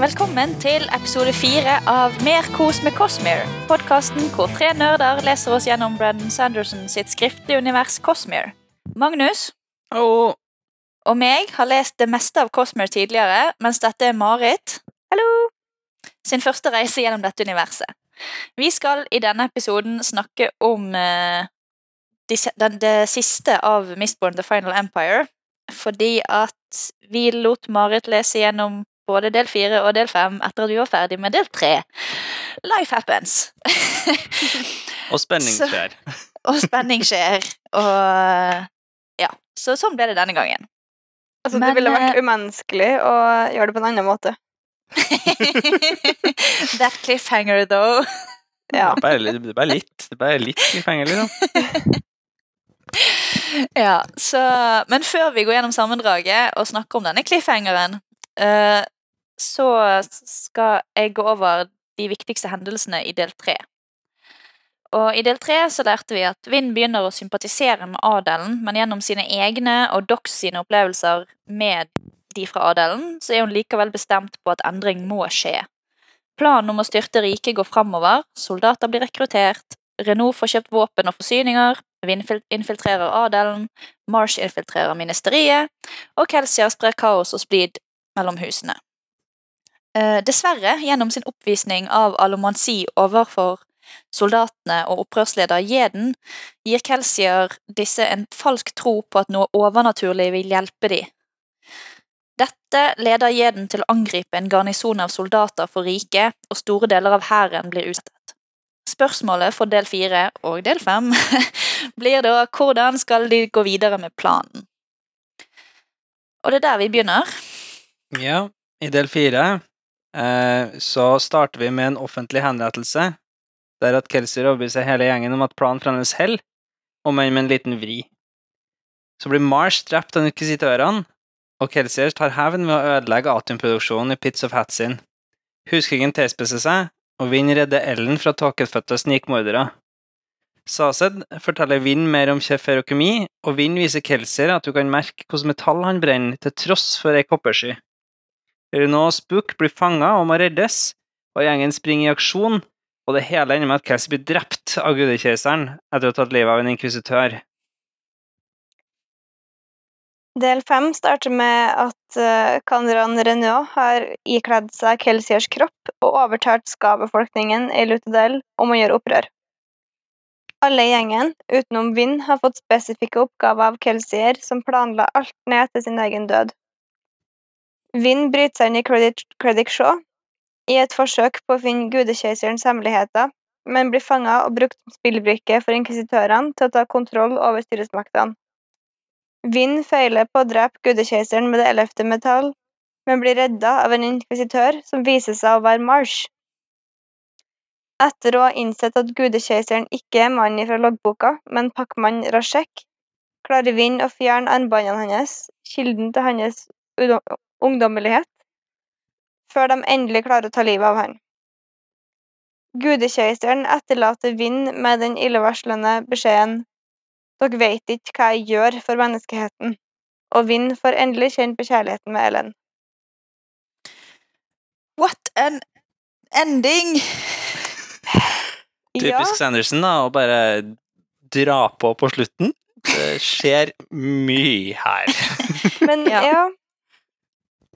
Velkommen til episode fire av Mer kos med Cosmere. Podkasten hvor tre nerder leser oss gjennom Brandon Sanderson sitt skriftlige univers Cosmere. Magnus Hallo. og meg har lest det meste av Cosmere tidligere, mens dette er Marit Hallo! sin første reise gjennom dette universet. Vi skal i denne episoden snakke om eh, de, se- den, det siste av Mistborn The Final Empire, fordi at vi lot Marit lese gjennom både del fire og del fem etter at vi var ferdig med del tre. Life happens. Og spenning Så- skjer. og spenning skjer. Og ja, så sånn ble det denne gangen. Altså, Men, det ville vært eh, umenneskelig å gjøre det på en annen måte. That cliffhanger, though. Ja. Det er bare litt, det er bare litt, det er bare litt cliffhanger, liksom. Ja, så, men før vi går gjennom sammendraget og snakker om denne cliffhangeren, eh, så skal jeg gå over de viktigste hendelsene i del tre. Og I del tre så lærte vi at Vind begynner å sympatisere med adelen, men gjennom sine egne og Dox sine opplevelser med de fra adelen, så er hun likevel bestemt på at endring må skje. Planen om å styrte riket går framover, soldater blir rekruttert, Renault får kjøpt våpen og forsyninger, Vind infiltrerer adelen, Marsh infiltrerer ministeriet, og Kelsia sprer kaos og splid mellom husene. Eh, dessverre, gjennom sin oppvisning av alomansi overfor soldatene og opprørsleder Jeden, gir Kelsier disse en falsk tro på at noe overnaturlig vil hjelpe dem. Dette leder Jeden til å angripe en garnison av soldater for riket, og store deler av hæren blir utsettet. Spørsmålet for del fire og del fem blir da hvordan skal de gå videre med planen? Og det er der vi begynner. Ja, i del fire så starter vi med en offentlig henrettelse, der at Kelsey overbeviser hele gjengen om at planen fremdeles holder, om enn med en liten vri. Så blir Marsh drept av inkvisitørene, og Kelsier tar hevn ved å ødelegge atiumproduksjonen i Pits of Hatsin. Huskringen tilspisser seg, og Vinn redder Ellen fra tåkefødte snikmordere. Sased forteller Vinn mer om ferokemi, og Vinn viser Kelsier at du kan merke hvilket metall han brenner, til tross for ei koppersky. Renault Spook blir fanga og må reddes, og gjengen springer i aksjon, og det hele ender med at Kelsier blir drept av gudekeiseren etter å ha tatt livet av en inkvisitør. Del fem starter med at uh, Kanran Renault har ikledd seg Kelsiers kropp og overtalt ska-befolkningen i Lutadel om å gjøre opprør. Alle i gjengen, utenom Vinn, har fått spesifikke oppgaver av Kelsier, som planla alt ned til sin egen død. Vinn bryter seg inn i Credit Shaw i et forsøk på å finne gudekeiserens hemmeligheter, men blir fanga og brukt som spillbrikke for inkvisitørene til å ta kontroll over styresmaktene. Vinn feiler på å drepe gudekeiseren med det ellevte metall, men blir redda av en inkvisitør som viser seg å være Marsh. Etter å ha innsett at gudekeiseren ikke er mannen fra loggboka, men pakkmann Rashek, klarer Vinn å fjerne armbåndene hans, kilden til hans ungdommelighet, før de endelig klarer å ta livet av han. Gudekeiseren etterlater Vinn med den illevarslende beskjeden dere vet ikke hva jeg gjør for menneskeheten, og Vinn får endelig kjenne på kjærligheten med Ellen. What an ending! Typisk Sanderson, da, å bare dra på på slutten. Det skjer mye her. men Ja.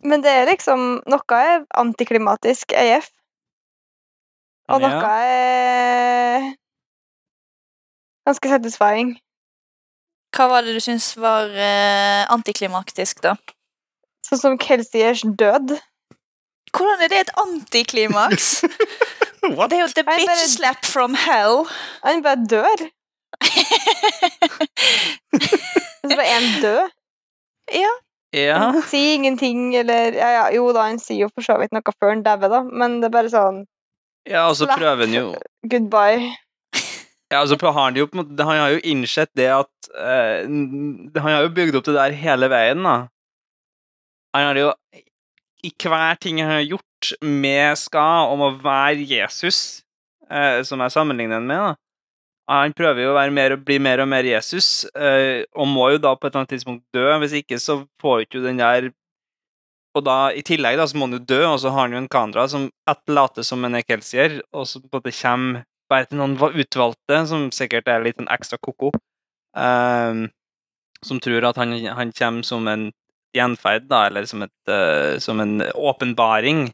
Men det er liksom Noe er antiklimatisk AF, og noe Ja. er ganske satisfying. Hva var det du syns var eh, antiklimaktisk, da? Sånn som Kelsiers død. Hvordan er det et antiklimaks? Det er jo the bitch bare- slap from hell. Han bare dør. Så bare én død. ja. Ja. Han sier ingenting, eller ja, ja, Jo da, han sier jo for så vidt noe før han dauer, da, men det er bare sånn ja, og så prøver han jo goodbye. Ja, altså Han, jo, en han har jo innsett det at eh, Han har jo bygd opp det der hele veien, da. Han har jo I hver ting han har gjort med Ska om å være Jesus, eh, som jeg sammenligner den med, da. Han prøver jo å mer, bli mer og mer Jesus, eh, og må jo da på et eller annet tidspunkt dø. Hvis ikke så får ikke den der og da, i tillegg da, så må han jo dø, og så har han jo en Kandra som etterlater som en ekelsier, og så på en måte kommer bare til noen utvalgte, som sikkert er litt en ekstra ko-ko, ehm, som tror at han, han kommer som en gjenferd, da, eller som, et, eh, som en åpenbaring.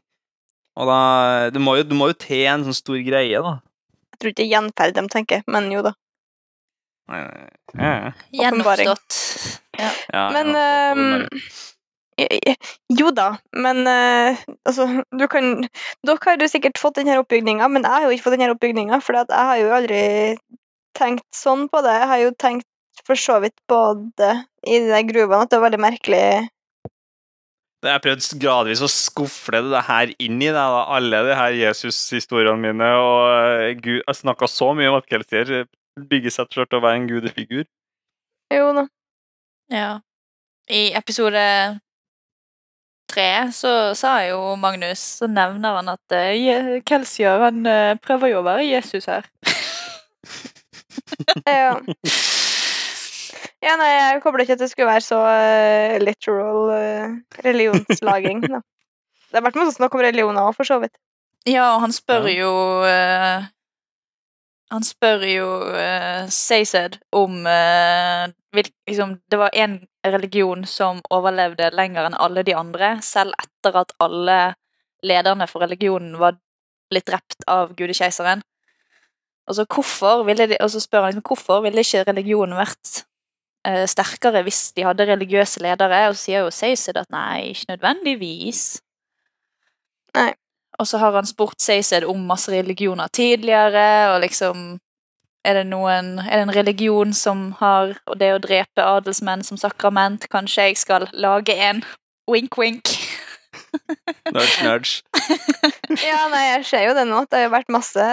Og da Du må jo, du må jo til en sånn stor greie, da. Tror ikke det er gjenferd de tenker, men jo da. Gjenoppstått. ja, Ja. ja, Men ehm, eh, Jo da, men eh, altså du kan, Dere har jo sikkert fått denne oppbygninga, men jeg har jo ikke fått denne oppbygninga, for jeg har jo aldri tenkt sånn på det. Jeg har jo tenkt for så vidt både i de gruvene, at det var veldig merkelig Jeg prøvde gradvis å skufle det her inn i deg, alle de her Jesus-historiene mine. Og eh, Gud, jeg snakka så mye om at Kelsier bygger seg til å være en gudefigur. Jo da. Ja. I episode tre så sa jo Magnus, så nevner han at uh, Kelsier han eh, prøver jo å være Jesus her. Ja. ja, nei, jeg kobler ikke at det skulle være så eh, literal eh, religionslaging. Da. Det har vært masse snakk om religioner òg, for så vidt. Ja, og han spør Ja. jo uh, Han spør jo uh, Seysed om hvil- liksom, Det var én religion som overlevde lenger enn alle de andre, selv etter at alle lederne for religionen var blitt drept av gudekeiseren. Og så hvorfor ville de, og så spør han liksom, hvorfor ville ikke religionen vært sterkere hvis de hadde religiøse ledere, og så sier jo Seysed at nei, ikke nødvendigvis. Nei. Og så har han spurt Seysed om masse religioner tidligere, og liksom Er det noen Er det en religion som har og det å drepe adelsmenn som sakrament? Kanskje jeg skal lage en? Wink, wink. Nudge, nudge. Ja, nei, jeg ser jo det nå. Det har jo vært masse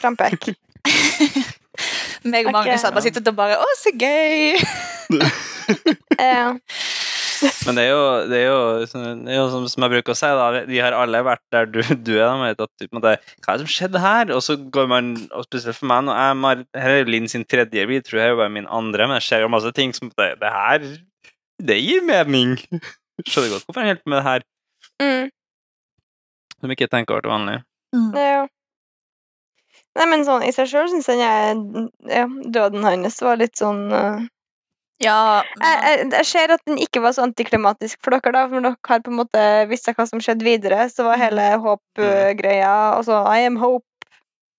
frampek. Meg og Magnus hadde bare sittet og bare Å, så gøy! Men det er jo, det er jo, det er jo som, som jeg bruker å si, da, vi har alle vært der du, du er. Da, med at, på en måte, Hva er det som skjedde her? Og så går man, og spesielt for meg nå, jeg, har- Her er Linn sin tredje bil, tror jeg er jo bare min andre, men det skjer jo masse ting som det, det her Det gir mening! Skjønner godt hvorfor han hjelper med det her, Mm. som ikke tenker over til vanlig. Ja. Nei, men sånn i seg sjøl syns jeg ja, døden hans var litt sånn uh, Ja, jeg, jeg, jeg ser at den ikke var så antiklimatisk for dere, da, for dere har på en måte visst hva som skjedde videre. Så var hele håp-greia Altså I am hope-greia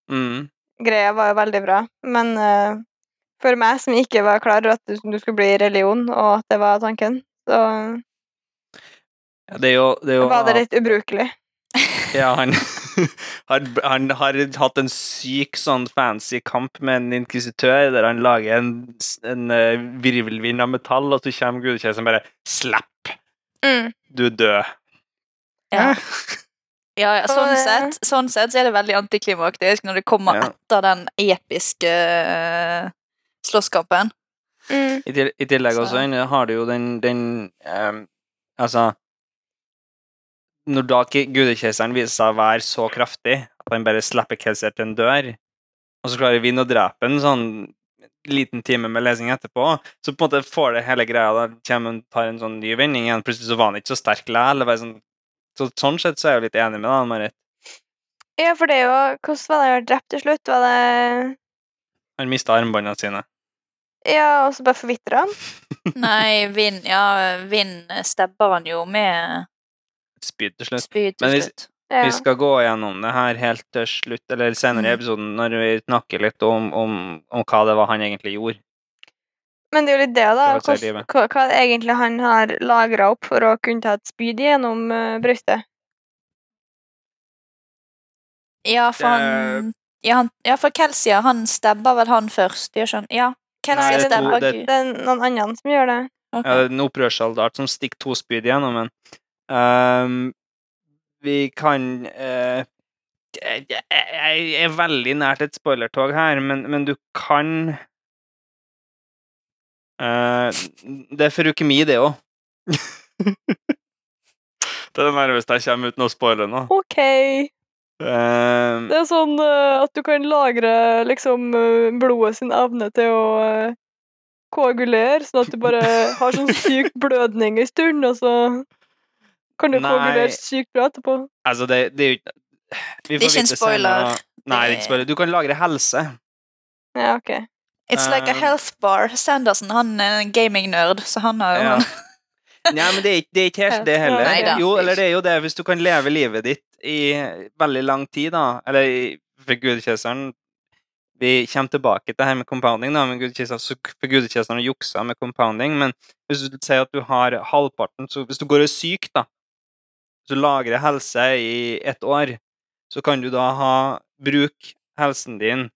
Mm. var jo veldig bra. Men uh, for meg som ikke var klar over at du, du skulle bli religion, og at det var tanken, så Ja, det er jo, det er jo var det litt ubrukelig. Ja, han, han, han har hatt en syk sånn fancy kamp med en inkvisitør, der han lager en, en eh, virvelvind av metall, og så kommer gudekjæresten bare Slapp! Mm. Du er død. ja. Ja, ja, sånn, sett, sånn sett så er det veldig antiklimaktisk når det kommer Ja. etter den episke uh, slåsskampen. Mm. I, til, I tillegg også han har du jo den, den um, Altså Når da ikke viser seg å være så kraftig at han bare slipper Kelser til en dør, og så klarer Vinn å drepe en sånn liten time med lesing etterpå, så på en måte får det hele greia da kommer og tar en sånn ny vending igjen. Plutselig så var han ikke så sterk likevel. Sånn, så, sånn sett så er jeg jo litt enig med deg, Marit. Ja, for det er jo Hvordan var det han ble drept til slutt? Var det Han mista armbåndene sine. Ja, og så bare forvitra han? Nei, Vind ja, Vind stabber han jo med Spyd til slutt. spyd til Men hvis- slutt. Ja. Vi skal gå gjennom det her helt til slutt, eller senere i Mm. episoden, når vi snakker litt om, om, om hva det var han egentlig gjorde. Men det er jo litt det, da. Hva, hva er egentlig han har lagra opp for å kunne ta et spyd gjennom uh, brystet? Ja, for han Ja, han, ja for Kelsia, han stabber vel han først, gjør sånn? Ja. Nei, Kelsia det er stabber det- Gud. Det er noen andre som gjør det. Okay. Ja, det er en opprørssoldat som stikker to spyd gjennom en. Ehm, vi kan uh, jeg, er veldig nært et spoilertog her, men, men du kan uh, Det er for ukemi, det òg. det er det nærmeste jeg kommer uten å spoile nå. OK. Ehm, Det er sånn uh, at du kan lagre liksom blodet sin evne til å koagulere, sånn at du bare har sånn syk blødning en stund, og så Kan du Nei. vurdert sykt bra etterpå? Altså, det, det er jo ikke Vi Det er ikke en vite senere. spoiler. Nei, det er ikke spoiler. Du kan lagre helse. Ja, OK. It's like a Um, health bar. Sanderson han er en gaming-nerd, så han har jo Ja. Nei, men det er, ikke, det er ikke helt det heller. Neida. jo, eller det er jo det, hvis du kan leve livet ditt i veldig lang tid, da, eller for gudkjøseren Vi kommer tilbake til det her med compounding, da, men for gudkjøseren har juksa med compounding, men hvis du sier at du har halvparten, så hvis du går og er syk, da, hvis du lagrer helse i ett år, så kan du da ha Bruk helsen din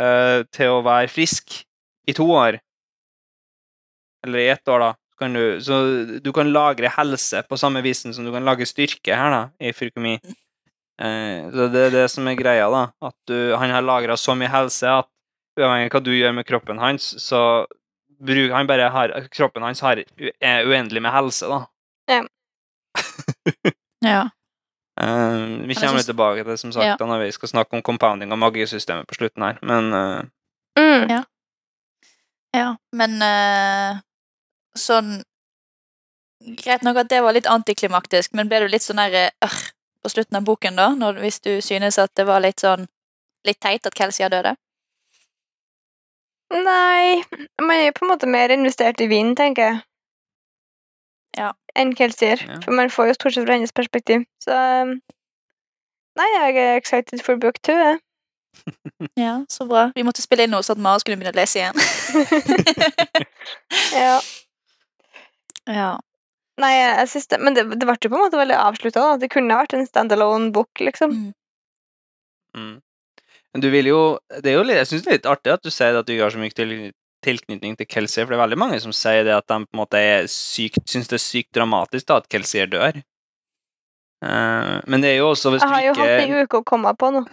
uh, til å være frisk i to år. Eller i ett år, da. Så kan du, så du kan lagre helse på samme visen som du kan lage styrke her, da, i Furkomi. Uh, så det er det som er greia, da. At du, han har lagra så mye helse at uavhengig av hva du gjør med kroppen hans, så bruk, han bare har, kroppen hans har er uendelig med helse, da. Ja. Eh, vi kommer synes- tilbake til det, som sagt, Ja. når vi skal snakke om compounding av magisystemet på slutten her, men uh... Mm. ja. Men uh, sånn Greit nok at det var litt antiklimaktisk, men ble du litt sånn der uh, på slutten av boken, da? Når, hvis du synes at det var litt sånn Litt teit at Kelsia døde? Nei, man er jo på en måte mer investert i vinen, tenker jeg. Ja. Enn Kelsier. Ja. For man får jo stort sett fra hennes perspektiv. Så um, Nei, jeg er excited for book two, jeg. Ja, så bra. Vi måtte spille inn noe sånn at Mara skulle begynne å lese igjen. ja. ja. Nei, jeg, synes det Men det, det ble jo på en måte veldig avslutta. Det kunne vært en standalone book, liksom. Mm. Mm. Men du vil jo Det er jo litt, jeg syns det er litt artig at du sier at du ikke har så mye til, tilknytning til Kelsier, for det er veldig mange som sier det at de på en måte er sykt syns det er sykt dramatisk da at Kelsier dør. Uh, men det er jo også hvis Jeg har jo hatt ikke ei uke å komme på nå.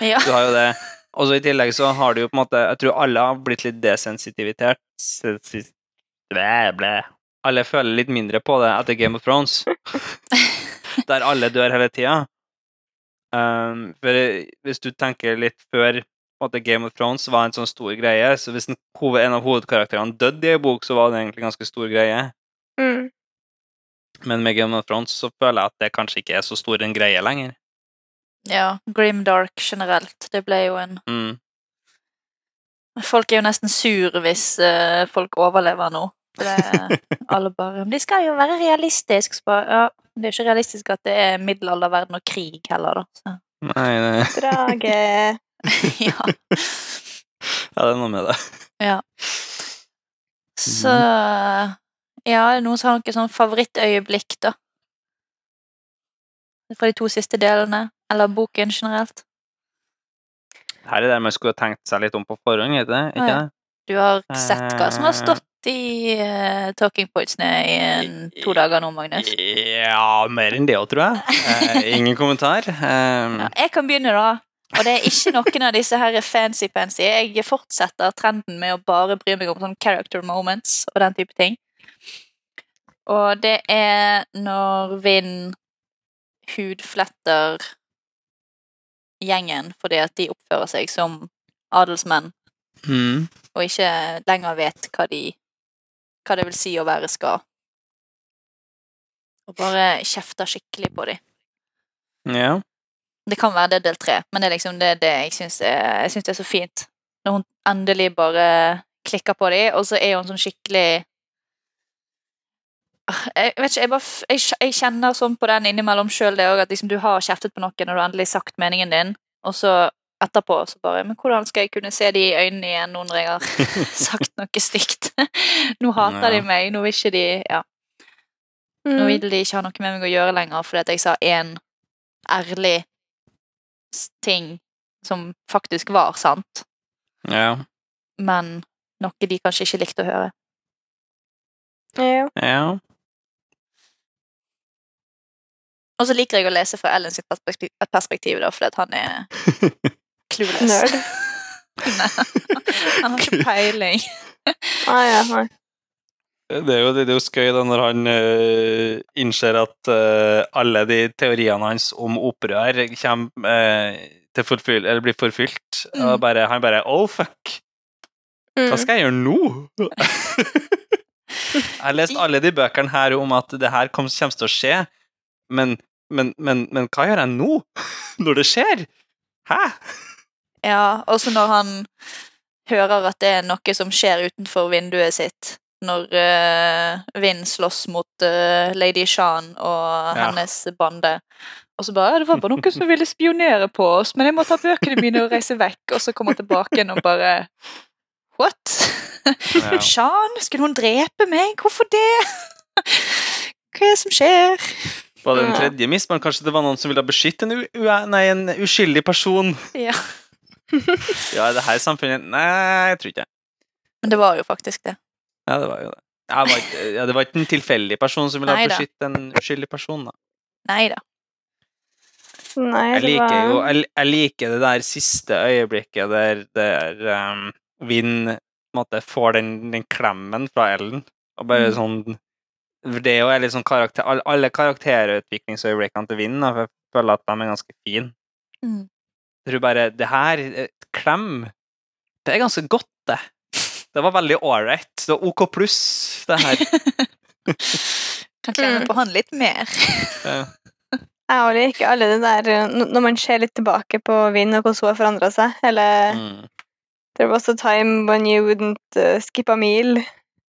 ja. Du har jo det. Og så i tillegg så har du jo på en måte Jeg tror alle har blitt litt desensitivitert. Alle føler litt mindre på det etter Game of Thrones. Der alle dør hele tida. Um, for hvis du tenker litt før måte Game of Thrones var en sånn stor greie, så hvis en, en av hovedkarakterene døde i en bok, så var det egentlig en ganske stor greie. Mm. Men med Game of Thrones så føler jeg at det kanskje ikke er så stor en greie lenger. ja. Grimdark generelt. Det ble jo en Mm. Folk er jo nesten sur hvis uh, folk overlever nå. For det, alle bare De skal jo være realistiske. Ja, det er jo ikke realistisk at det er middelalderverden og krig heller, da. Så, Nei, nei. Drage ja. ja, det er noe med det. ja. Så Ja, er det noen som har noe sånn favorittøyeblikk, da? Fra de to siste delene? Eller boken generelt? Her er det man skulle tenkt seg litt om på forhånd, ikke det? Ikke det? Du har sett hva som har Eh. stått i uh, talking pointsene i en, to dager nå, Magnus? Ja, mer enn det òg, tror jeg. Uh, ingen kommentar. Eh, Ja, jeg kan begynne, da. Og det er ikke noen av disse her fancy-pansy. Jeg fortsetter trenden med å bare bry meg om sånne character moments og den type ting. Og det er når Vind hudfletter gjengen fordi at de oppfører seg som adelsmenn mm, og ikke lenger vet hva de hva det vil si å være skal. Og bare kjefter skikkelig på dem. ja. Det kan være det er del tre, men det er liksom det, det jeg syns er, synes det er så fint. Når hun endelig bare klikker på dem, og så er hun sånn skikkelig Ah, Jeg vet ikke, jeg, bare, jeg, jeg kjenner sånn på den innimellom sjøl, det òg, at liksom du har kjeftet på noen når du har endelig sagt meningen din, og så etterpå så bare Men hvordan skal jeg kunne se de i øynene igjen nå når jeg har sagt noe stygt? Nå hater de meg, nå vil ikke de Ja. Nå mm. vil de ikke ha noe med meg å gjøre lenger fordi at jeg sa én ærlig ting som faktisk var sant, Ja. men noe de kanskje ikke likte å høre. Ja. ja. Og så liker jeg å lese fra Ellen sitt perspektiv, perspektiv da, fordi at han er clueless. Nerd. Nei, han har ikke peiling. Ah, ja, nei. Det er jo, det er jo skøy da når han uh, innser at uh, alle de teoriene hans om opprør kommer uh, eller blir forfylt. Og Mm. bare, han bare Oh, fuck! Hva Mm. skal jeg gjøre nå? jeg har lest alle de bøkene her om at det her kommer til å skje, men, men, men, men hva gjør jeg nå? Når det skjer? Hæ? Ja, også når han hører at det er noe som skjer utenfor vinduet sitt. Når uh, Vin slåss mot uh, Lady Shan og Ja. hennes bande. Og så bare 'Det var bare noen som ville spionere på oss, men jeg må ta bøkene mine og reise vekk.' Og så kommer han tilbake igjen og bare What? Ja. Shan? Skulle hun drepe meg? Hvorfor det? Hva er det som skjer? Var det den tredje mismannen? Kanskje det var noen som ville beskytte en, u u nei, en uskyldig person? Ja. Ja, er det her samfunnet Nei, jeg tror ikke det. Men det var jo faktisk det. Ja, det var jo det. Ja, det, var ikke, ja, det var ikke en tilfeldig person som ville Neida. beskytte en uskyldig person. da. Nei da. Nei, Jeg liker var jo jeg, jeg liker det der siste øyeblikket der, der um, Vin på måte, får den, den klemmen fra Ellen. Og bare Mm. sånn Det er jo litt sånn karakter, alle, karakterutviklingsøyeblikkene til Vinn, da, for jeg føler at de er ganske fine. Mm. Jeg tror bare Det her, et klem, det er ganske godt, det. Det var veldig ålreit. Var OK pluss, det her. Kan klemme må på han litt mer. Ja. Jeg også liker alle det der eh, Når man ser litt tilbake på vind og hvordan hun har forandra seg. Eller Mm. There was a time when you wouldn't uh, skip a meal.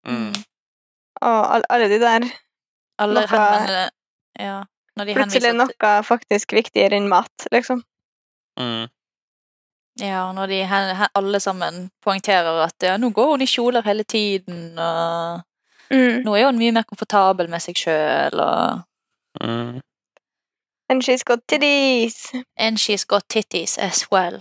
Mm. Og all, alle de der. Alle Noe- henvender Ja. Når de Plutselig er noe faktisk viktigere enn mat, liksom. Mm. Ja, når de hen, hen, alle sammen poengterer at ja, nå går hun i kjoler hele tiden, og Mm. nå er hun mye mer komfortabel med seg sjøl, og Mm. And she's got titties. And she's got titties as well.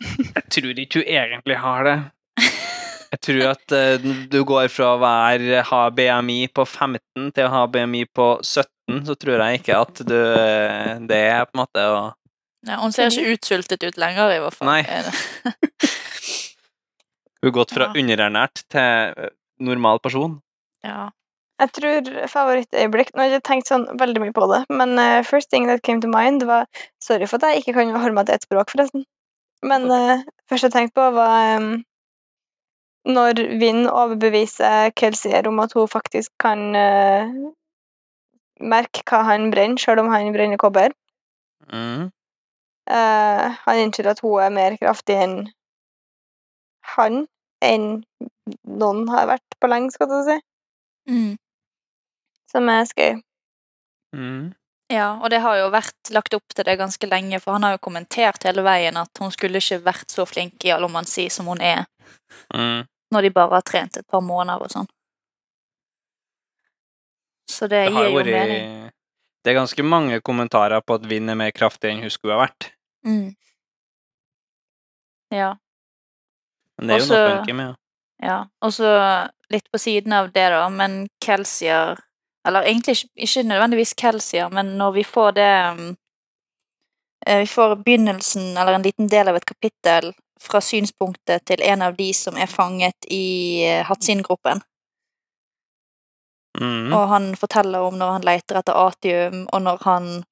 Jeg tror ikke hun egentlig har det. Jeg tror at eh, du går fra å være, ha BMI på 15 til å ha BMI på 17, så tror jeg ikke at du eh, Det er på en måte å Ja, hun ser ikke utsultet ut lenger, i hvert fall. Nei. Er har gått fra Ja. underernært til eh, normal person. Ja. Jeg tror favorittøyeblikk Nå har jeg ikke tenkt sånn veldig mye på det, men uh, first thing that came to mind var Sorry for at jeg ikke kan holde meg til ett språk, forresten. Men uh, først jeg tenkte på, var um, når Vinn overbeviser Kelsier om at hun faktisk kan uh, merke hva han brenner, sjøl om han brenner kobber. Mm. Eh, han innser at hun er mer kraftig enn han, enn noen har vært på lenge, skal du si. Mm. Som er skøy. Mm. ja, og det har jo vært lagt opp til det ganske lenge, for han har jo kommentert hele veien at hun skulle ikke vært så flink i allomansi som hun er, Mm. når de bare har trent et par måneder og sånn. Så det, Det gir jo vært... mening. Det er ganske mange kommentarer på at Vinn er mer kraftig enn hun skulle ha vært. Mm. Ja. Men det er jo Også- noe funky med. Ja, og så litt på siden av det, da, men Kelsier Eller egentlig ikke, ikke nødvendigvis Kelsier, men når vi får det eh, Vi får begynnelsen, eller en liten del av et kapittel, fra synspunktet til en av de som er fanget i eh, Hatsin-gruppen. Mm. Og han forteller om når han leter etter atium, og når han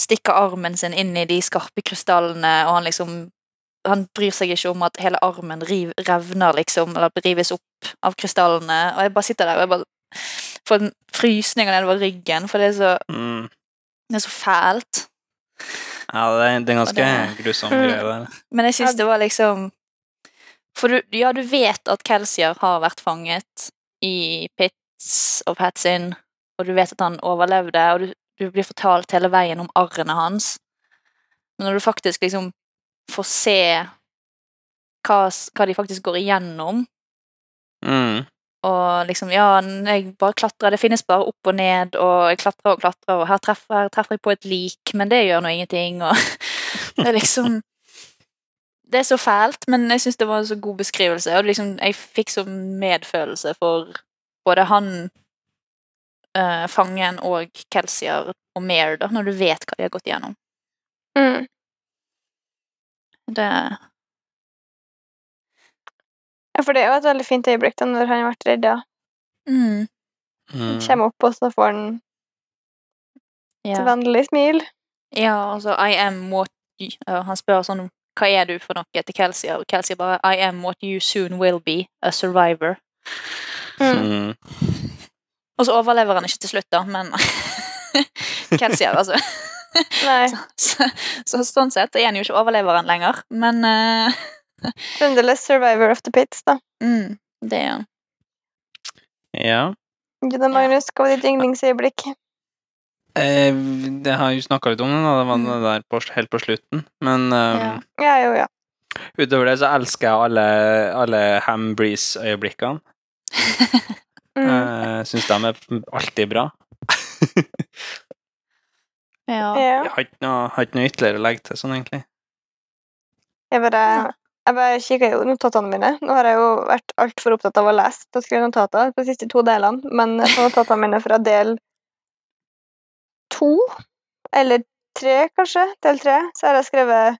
stikker armen sin inn i de skarpe krystallene, og han liksom Han bryr seg ikke om at hele armen riv, revner, liksom, eller rives opp av krystallene. Og jeg bare sitter der og jeg bare får en frysninger nedover ryggen, for det er så, Mm. det er så fælt. Ja, det er, det er ganske det- grusom greie der. Men jeg syns det var liksom For du, ja, du vet at Kelsier har vært fanget i Pits of Hatsin, og du vet at han overlevde, og du, du blir fortalt hele veien om arrene hans. Men når du faktisk liksom får se hva, hva de faktisk går igjennom, Mm. og liksom Ja, jeg bare klatrer, det finnes bare opp og ned, og jeg klatrer og klatrer, og her treffer, her treffer jeg på et lik, men det gjør nå ingenting, og det er liksom Det er så fælt, men jeg syns det var en så god beskrivelse, og liksom, jeg fikk så medfølelse for både han, eh, fangen, og Kelsier og Mare, da, når du vet hva de har gått igjennom. Mm. Det Ja, for det er jo et veldig fint øyeblikk da når han ble redda. mm, Mm. Kommer opp, og så får han et ja. vennlig smil. ja, altså I am what you, ja, Han spør sånn Hva er du for noe til Kelsier? Og Kelsier bare I am what you soon will be, a survivor. Mm. Og så overlever han ikke til slutt, da, men Kelsier, altså. Nei, Så, så sånn sett er han jo ikke overleveren lenger, men fremdeles survivor of the pits, da. mm, det er han. Ja. Gudda Magnus, hva var ditt yndlingsøyeblikk? Eh, det har jeg jo snakka litt om da. det var Mm. det der på, helt på slutten. Men um, Ja. Ja, jo, ja. utover det så elsker jeg alle, alle Ham Breeze-øyeblikkene. Mm. Jeg syns de er alltid bra. ja. Jeg har ikke noe, har ikke noe ytterligere å legge til sånn, egentlig. Jeg bare, jeg bare kikker i notatene mine. Nå har jeg jo vært altfor opptatt av å lese og skrive notater på de siste to delene, men på notatene mine fra del to, eller tre, kanskje, del tre, så har jeg skrevet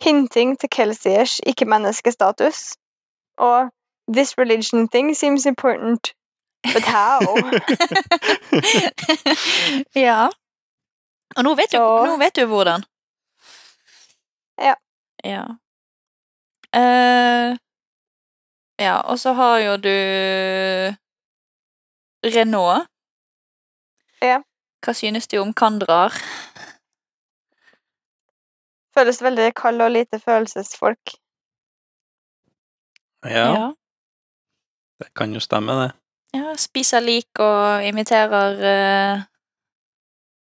'hinting til Kelsiers ikke-menneskestatus' og 'this religion thing seems important'. But how? ja. Og nå vet, du, nå vet du hvordan. Ja. Ja. Uh, ja, og så har jo du Renault. Ja. Hva synes du om Kandrar? Føles veldig kald og lite følelsesfolk. Ja, det kan jo stemme, det. Ja, spiser lik og imiterer uh,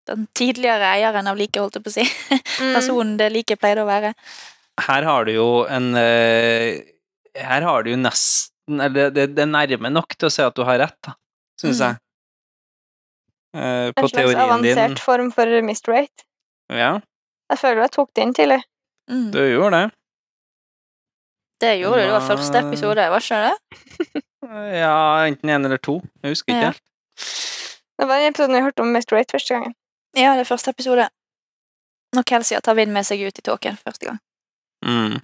den tidligere eieren av liket, holdt jeg på å si. Mm. Personen det liket pleide å være. Her har du jo en uh, Her har du jo nesten Eller det, det er nærme nok til å si at du har rett, da, syns Mm. jeg. Eh, En slags avansert din. form for mistrate. Ja, Jeg føler jeg tok det inn tidlig. Mm. du gjorde det. Det gjorde du, det var første episode, var ikke det? Ja, enten én eller to. Jeg husker ikke Ja. Det var den episoden vi hørte om Mr. mistrate første gangen. Ja, det er første episode. Når Kelsia tar vind med seg ut i tåken første gang. Mm.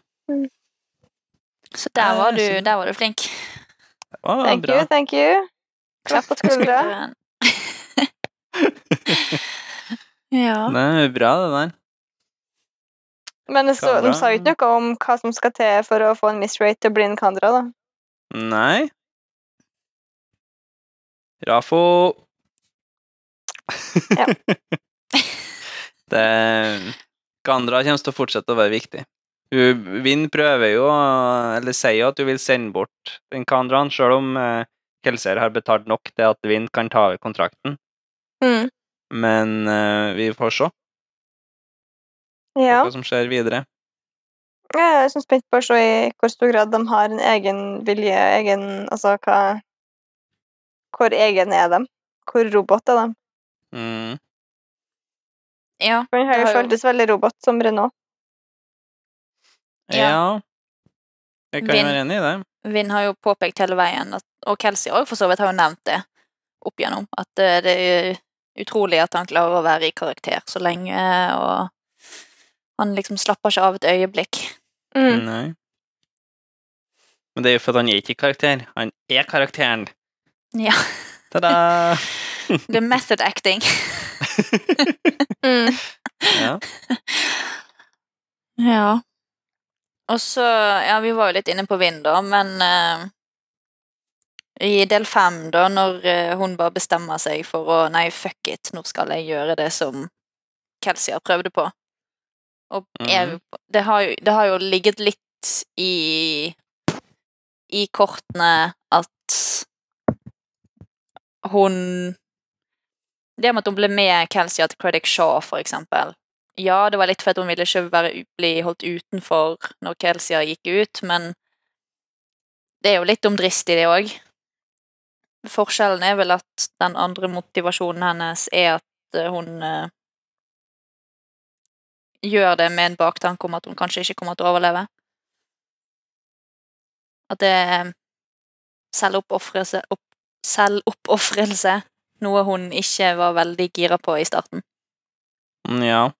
Så der var du, der var du flink. Oh, Thank bra. you, thank you. Klapp på skuldra. ja. Det er bra, det der. Men det så, de sa jo ikke noe om hva som skal til for å få en mistrate til å bli en Kandra, da. Nei. Rafo Ja. det Gandra kommer til å fortsette å være viktig. Vind Vinn prøver jo, eller sier jo at hun vil sende bort den Kandraen, sjøl om eh, Kelser har betalt nok til at Vinn kan ta over kontrakten. Mm. Men eh, vi får se Ja. hva som skjer videre. Jeg er så spent på å se i hvor stor grad de har en egen vilje, egen Altså hva Hvor egen er de? Hvor robot er de? Mm. ja. Den har jo føltes veldig robot som Renault. Ja. Ja. Jeg kan Vin, være enig i det. Vinn har jo påpekt hele veien, at, og Kelsey òg for så vidt har jo nevnt det opp igjennom, at eh, det er utrolig at han klarer å være i karakter så lenge, og han liksom slapper ikke av et øyeblikk. Mm. Nei. Men det er jo fordi han er ikke karakter. Han er karakteren. Ja. Ta-da! Det er method acting. Mm. Ja. Ja. Og så Ja, vi var jo litt inne på vind, da, men uh, i del fem, da, når uh, hun bare bestemmer seg for å Nei, fuck it, nå skal jeg gjøre det som Kelsey har prøvd på. Og Mhm. det, har jo, det har jo ligget litt i i kortene at hun Det med at hun ble med Kelsey til Credit Shaw, for eksempel. Ja, det var litt fordi hun ville ikke være, bli holdt utenfor når Kelsey gikk ut, men det er jo litt omdristig, det òg. Forskjellen er vel at den andre motivasjonen hennes er at eh, hun uh, gjør det med en baktanke om at hun kanskje ikke kommer til å overleve. At det er selvoppofrelse opp, selvoppofrelse, noe hun ikke var veldig gira på i starten. Ja.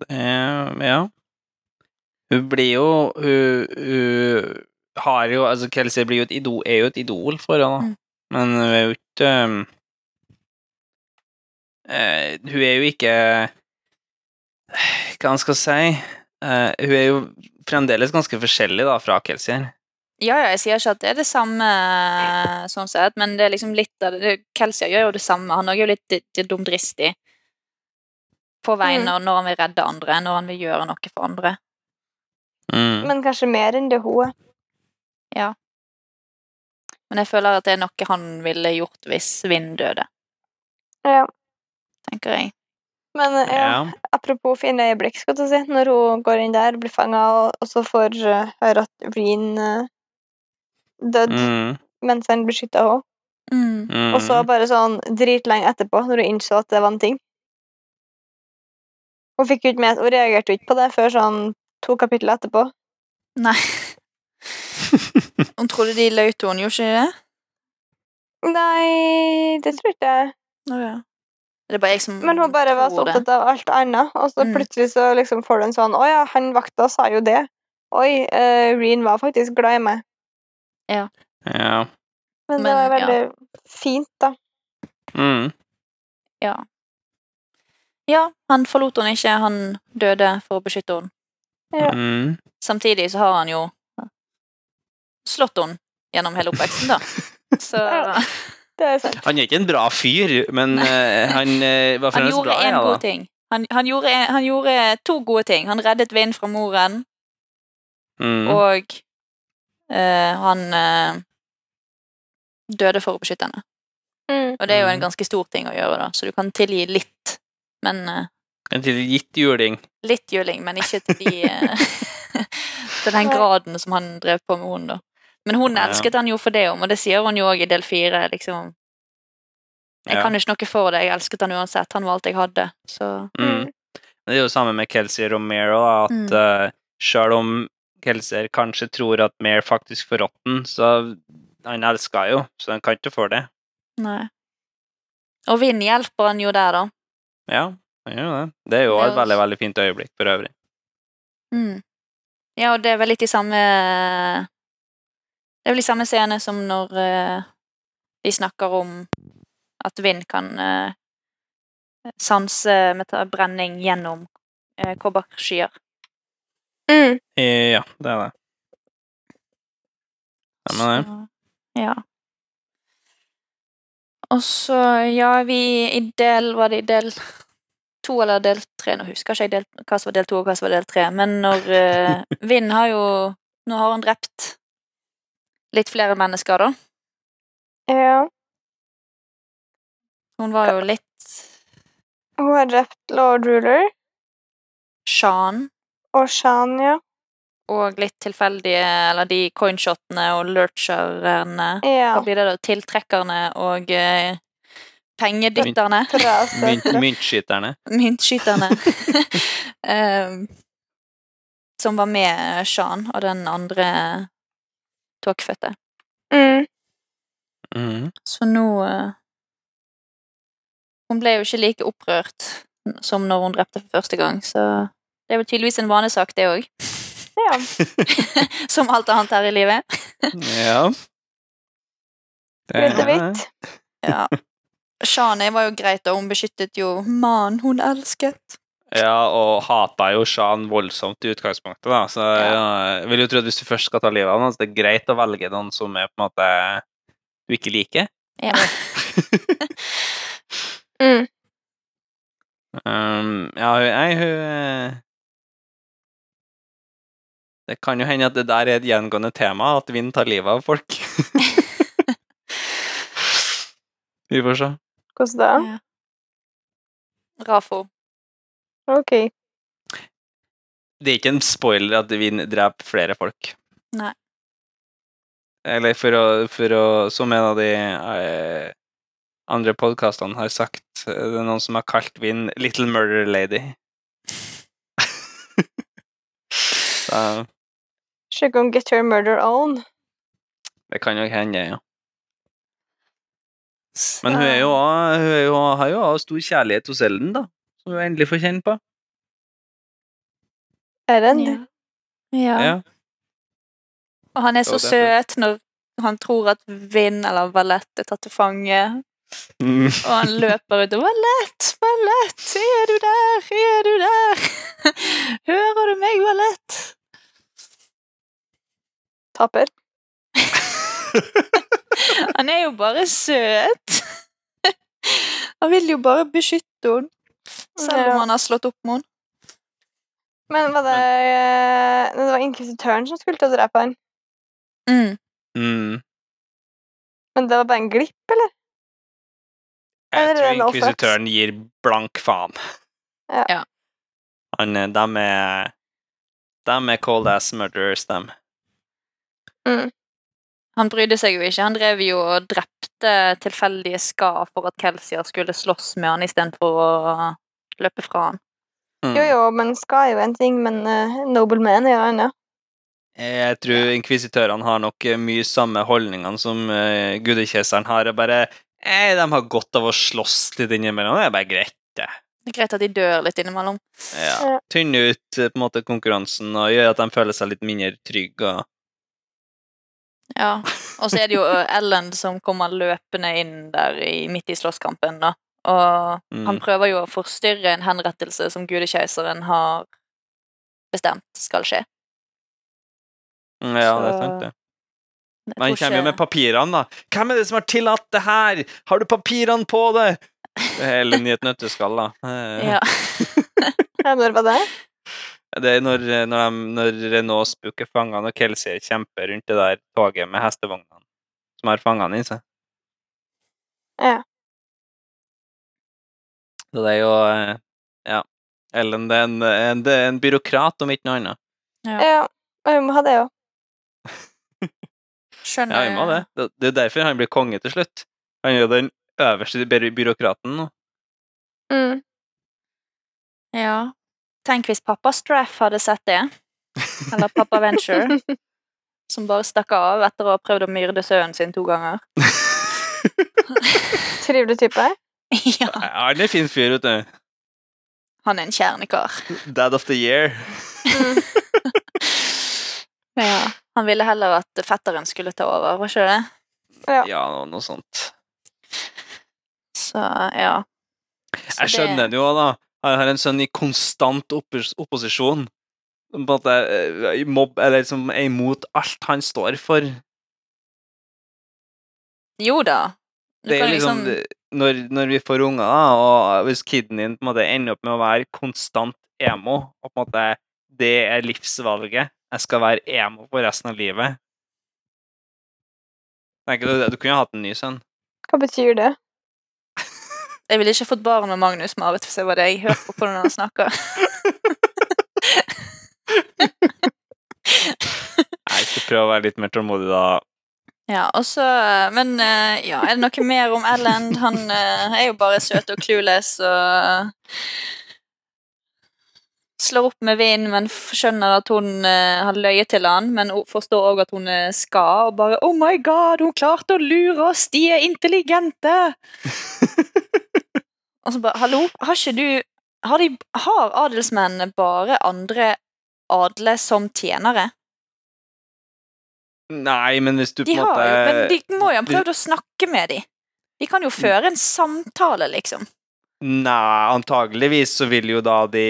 Det, ja. Hun blir jo Hun, hun har jo Altså, Kelsey blir jo et idol, er jo et idol for henne, da. Mm. Men hun er jo ikke um, uh, Hun er jo ikke Hva man skal si Uh, Hun er jo fremdeles ganske forskjellig da fra Kelsey her. Ja, ja, jeg sier ikke at det er det samme, sånn sett, men det er liksom litt av det det- Kelsia gjør jo det samme. Han er jo litt, litt dumdristig på vegne Mm. når han vil redde andre, når han vil gjøre noe for andre. Mm. Men kanskje mer enn det hun er. Men jeg føler at det er noe han ville gjort hvis Vind døde, Ja. tenker jeg. Men eh, ja, Ja. apropos fine øyeblikk, skal du si. Når hun går inn der, blir fanga, og, så får uh, høre at Reen uh, døde Mm. mens han beskytta henne. Mm. Mm. Og så bare sånn dritlenge etterpå, når hun innså at det var en ting. Hun fikk jo ikke med Hun reagerte jo ikke på det før sånn to kapitler etterpå. Nei. Hun trodde de løy til henne, gjorde ikke det? Nei, det tror ikke jeg. Oh, ja. Det er bare jeg som Men hun bare var så opptatt av alt annet, og så Mm. plutselig så liksom får du en sånn Å ja, han vakta sa jo det. Oi, uh, Reen var faktisk glad i meg. Ja. Men, det Men, var ja. veldig fint, da. Mm. Ja. ja, han forlot henne ikke. Han døde for å beskytte henne. Ja. Mm. Samtidig så har han jo slått henne gjennom hele oppveksten, da. Så Ja. Det er. Han er ikke en bra fyr, men eh, han uh, var han fremdeles gjorde bra. en Ja, god da. ting. Han, han, gjorde, han gjorde to gode ting. Han reddet Vind fra moren, Mm. og han eh, døde for å beskytte henne. Mm. Og det er jo en Mhm. ganske stor ting å gjøre, da, så du kan tilgi litt. Men eh, En tilgitt juling. Litt juling, men ikke til de eh, Til den graden som han drev på med henne, da. Men hun Ja. elsket han jo for det om, og det sier hun jo òg i del fire. Liksom. Jeg Ja. kan ikke noe for det, jeg elsket han uansett. Han var alt jeg hadde. Så Mm. Mm. Det er jo samme med Kelsey Romero, at Mm. Uh, selv om Kelsey kanskje tror at Mare faktisk får rotten, så han elsker jo, så han kan ikke få det. nei. Og Vinn hjelper han jo der, da. Ja, han gjør det. Det er jo et veldig, veldig fint øyeblikk for øvrig. Mm. Ja, og det er vel litt i samme Det er vel i samme scene som når eh, de snakker om at vind kan eh, sanse brenning gjennom uh, kobberskyer. Mm. Eh, Ja, det er det. Stemmer det. Så, ja. Og så, ja, vi i del Var det i del to eller del tre? Nå husker ikke jeg del, hva som var del to og hva som var del tre. Men når uh, Vind har jo Nå har han drept litt flere mennesker, da. Ja. Hun var jo litt Hun har drept Lord Ruler Shan. Og Shania. Og litt tilfeldige Eller de coinshotene og lurcherne. Ja. Hva blir det da? Tiltrekkerne og eh, pengedytterne. Myntskyterne. Myntskyterne. um, som var med Shan og den andre tåkefødte. Mm. Mhm. Så nå uh, Hun ble jo ikke like opprørt som når hun drepte for første gang, så det er vel tydeligvis en vanesak, det òg. Ja. som alt annet her i livet. Ja. Det er- hvitt. Ja. Shani var jo greit, og hun beskyttet jo mannen hun elsket. Ja, og hata jo Shan voldsomt i utgangspunktet, da. Så ja. jeg vil jo tro at hvis du først skal ta livet av noen, så det er greit å velge noen som er på en måte du ikke liker. Ja. Mm. Um, ja, hun, nei, hun eh, Det kan jo hende at det der er et gjengående tema, at vind tar livet av folk. Vi får se. Hvordan da? Ja. Rafo. Ok. Det er ikke en spoiler at vind dreper flere folk. Nei. Eller for å, for å Som en av de eh, andre podkastene har sagt, det er noen som har kalt Vind Little Murder Lady. Så She gonna get her murder on. det kan jo hende, ja. Men hun, er jo, hun er jo, har jo også stor kjærlighet hos Elden, da. Som hun endelig får kjenne på. Er den? ja. ja. Ja. Og han er så er søt når han tror at Vind eller Valett er tatt til fange. Mm. Og han løper ut og 'Valett! Valett! Er du der? Er du der? Hører du meg, Valett?' Taper. Han er jo bare søt. Han vil jo bare beskytte henne, selv Ja. om han har slått opp med henne. Men var det eh, Det var inkvisitøren som skulle til å drepe han. Mm. Mm. Men det var bare en glipp, eller? Eller Jeg eller tror inkvisitøren gir blank faen. Ja. Ja. Han, de er De er cold ass murderers, dem. Han brydde seg jo ikke. Han drev jo og drepte tilfeldige ska for at Kelsier skulle slåss med han istedenfor å løpe fra han. Mm. Jo, jo, men skal jo en ting, men uh, Noble Man er jo en annen. Jeg tror inkvisitørene har nok eh, mye samme holdningene som uh, gudekjeseren har. og bare eh, De har godt av å slåss litt innimellom. Det er bare greit, det. Det er greit at de dør litt innimellom. Ja. Tynne ut eh, på en måte konkurransen og gjøre at de føler seg litt mindre trygge. Og... Ja. Og så er det jo Ellen som kommer løpende inn der i, midt i slåsskampen, da. Og Mm. han prøver jo å forstyrre en henrettelse som gudekeiseren har bestemt skal skje. Ja, Ja, det er sant, det. Men han kommer jo med papirene, da. Hvem er det som har tillatt det her? Har du papirene på det? Det er Ellen i et nøtteskall, da. Ja. Ja, når var det? Det er når, når, de, når Renault spooker fangene, og Kelsey kjemper rundt det der toget med hestevognene som har fangene i seg. Ja. Så det er jo eh, Ja. Ellen det er en, en, det er en byråkrat, om ikke noe annet. Ja. Ja, vi må ha det jo. Skjønner Ja, vi må det. Det det er derfor han blir konge til slutt. Han er jo den øverste by- byråkraten nå. Mm. Ja. Tenk hvis pappa Straff hadde sett det. Eller pappa Venture, som bare stakk av etter å ha prøvd å myrde sønnen sin to ganger. Trivelig type. ja. Ja, Han er en fin fyr, vet du. Han er en kjernekar. Dad of the year. Mm. Ja. Han ville heller at fetteren skulle ta over, var ikke det? Ja. Ja, noe, noe sånt. Så ja. Så Jeg skjønner det jo, da. Han har en sønn i konstant oppos opposisjon. På at eh, mobb, eller liksom er imot alt han står for. Jo da. Du Det er liksom, liksom når, når vi får unger, da, og hvis kiden din på en måte ender opp med å være konstant emo, og på en måte det er livsvalget Jeg skal være emo for resten av livet. Du, du kunne hatt en ny sønn. Hva betyr det? Jeg ville ikke fått barn med Magnus Marit hvis jeg var deg. Hør på hvordan han snakker. Jeg skal prøve å være litt mer tålmodig, da. Ja, og så Men eh, ja, er det noe mer om Ellen? Han eh, er jo bare søt og clueless og Slår opp med vind, men skjønner at hun eh, har løyet til han, men forstår òg at hun skal, og bare Oh my god, hun klarte å lure oss! De er intelligente! og så bare Hallo, har ikke du Har, de, har adelsmennene bare andre adle som tjenere? Nei, men hvis du på en måte jo, men de må jo ha prøvd å snakke med dem. De kan jo føre en samtale, liksom. Nei, antageligvis så vil jo da de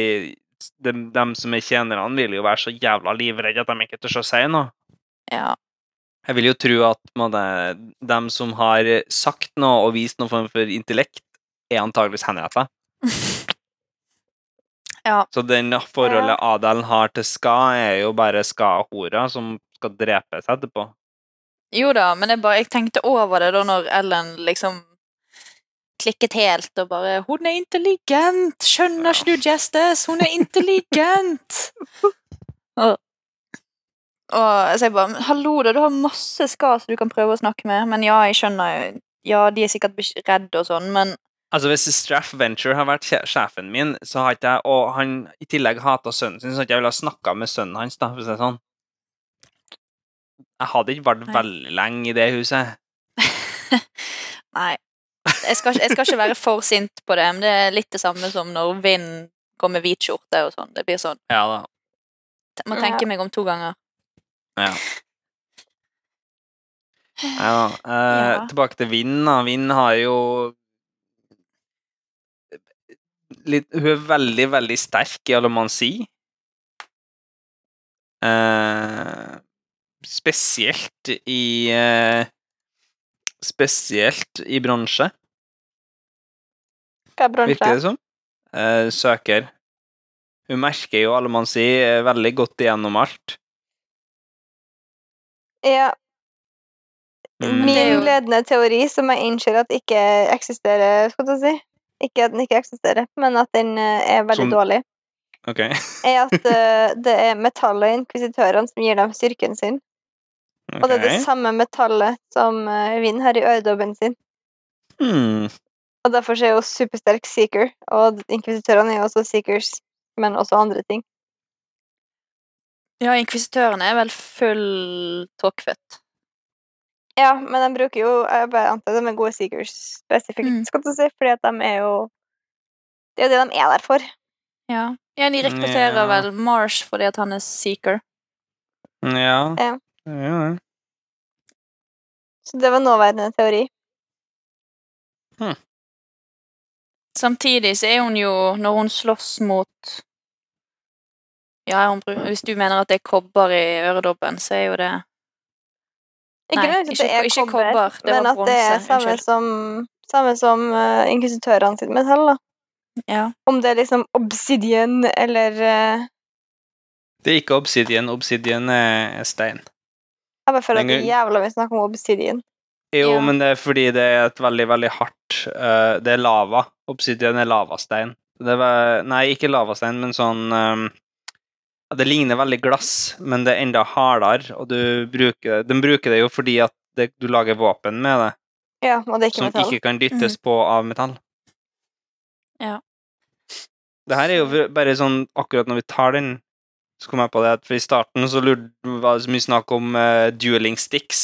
de, de som er tjenerne, vil jo være så jævla livredde at de ikke tør å si noe. Ja. Jeg vil jo tro at man, de som har sagt noe og vist noen form for intellekt, er antageligvis henretta. Ja. Så den forholdet adelen har til ska, er jo bare ska-hora som skal drepes etterpå. Jo da, men jeg, bare, jeg tenkte over det da når Ellen liksom klikket helt og bare 'Hun er intelligent! Skjønner ikke du, Justice? Hun er intelligent!' og, og så jeg bare 'Hallo, da, du har masse skas du kan prøve å snakke med.' Men ja, jeg skjønner jo Ja, de er sikkert redde og sånn, men Altså, hvis Straff Venture har vært sjefen min, så har ikke jeg Og han i tillegg hata sønnen sin, så ikke jeg ha snakka med sønnen hans, da, for å si det sånn. Jeg hadde ikke vært Nei. veldig lenge i det huset. Nei. Jeg skal, jeg skal ikke være for sint på det, men det er litt det samme som når Vind går med hvit skjorte og sånn. Det blir sånn Ja da. Må tenke meg om to ganger. Ja. Ja. Eh, Ja. Tilbake til Vind, da. Vind har jo litt, Hun er veldig, veldig sterk i alemansi. Eh, spesielt i eh, spesielt i bransje. Hva er bransje? virker det som. Eh, søker. Hun merker jo alle man sier eh, veldig godt igjennom alt. Ja, Mm. min ledende teori, som jeg innser at ikke eksisterer, skal du si Ikke at den ikke eksisterer, men at den eh, er veldig Som- dårlig, Okay. er at uh, det er metallet og inkvisitørene som gir dem styrken sin. Og det er det samme metallet som uh, Vinn har i øredobben sin. Hmm. Og derfor er hun supersterk seeker, og inkvisitørene er jo også seekers, men også andre ting. Ja, inkvisitørene er vel full tåkfødt. Ja, men de bruker jo Jeg bare antar de er gode seekers spesifikt, Mm. skal du si, fordi at de er jo Det er jo det de er der for. Ja. ja, de rekrutterer Ja. vel Marsh fordi at han er seeker. Ja. Ja. ja. Så det var nåværende teori. Samtidig så er hun jo, når hun slåss mot Ja, hun, hvis du mener at det er kobber i øredobben, så er jo det Ikke Nei, ikke- det ikke kobber, kobber, det men var at det er samme unnskyld. som, samme som uh, inkvisitørene sitt metall. da. Ja. Om det er liksom obsidian eller uh... Det er ikke obsidian. Obsidian er stein. Jeg bare føler at det er jævla mye snakk om obsidian. Jo, Ja. men det er fordi det er et veldig, veldig hardt uh, Det er lava. Obsidian er lavastein. Det var, nei, ikke lavastein, men sånn ja, Det ligner veldig glass, men det er enda hardere, og du bruker Den bruker det jo fordi at det, du lager våpen med det, Ja, og det er ikke som metall. ikke kan dyttes på av metall. Ja. Det her er jo bare sånn Akkurat når vi tar den, så kom jeg på det at for i starten så lurte, var det så mye snakk om uh, dueling sticks.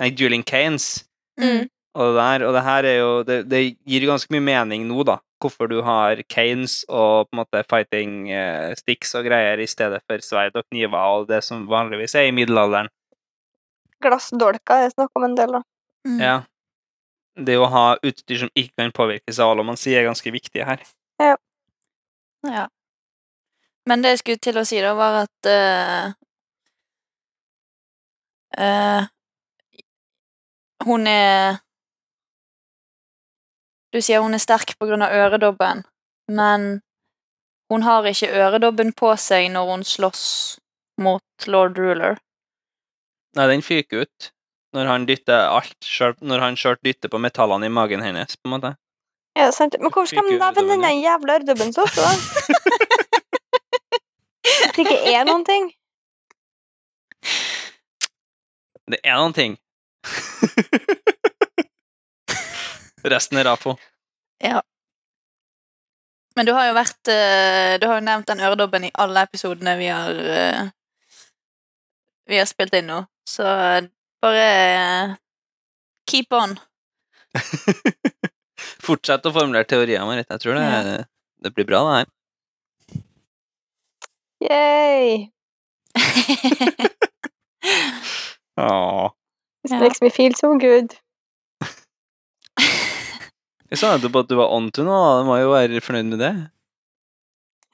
Nei, dueling canes. Mm. Og det der, og det her er jo det, det gir ganske mye mening nå, da. Hvorfor du har canes og på en måte fighting eh, sticks og greier i stedet for sverd og kniver og det som vanligvis er i middelalderen. Glassdolker er snakk om en del, da. Mm. Ja. Det å ha utstyr som ikke kan påvirkes av alle man sier, er ganske viktig her. Ja. ja. Men det jeg skulle til å si, da, var at uh, uh, Hun er Du sier hun er sterk på grunn av øredobben, men hun har ikke øredobben på seg når hun slåss mot lord ruler. Nei, den fyker ut når han dytter alt, selv, når han sjøl dytter på metallene i magen hennes, på en måte. Ja, sant. Men hvorfor skal man nevne denne den jævla øredobben så ofte, da? At det ikke er noen ting? Det er noen ting. Resten er Rafo. Men du har jo vært eh, Du har jo nevnt den øredobben i alle episodene vi har eh, Vi har spilt inn nå, så bare eh, keep on. Fortsett å formulere teorier, Marit. Jeg tror det, det blir bra, det her. Yay! Åh. This Ja. makes me feel so good. Jeg sa nettopp at du var on to noe. Du må jo være fornøyd med det.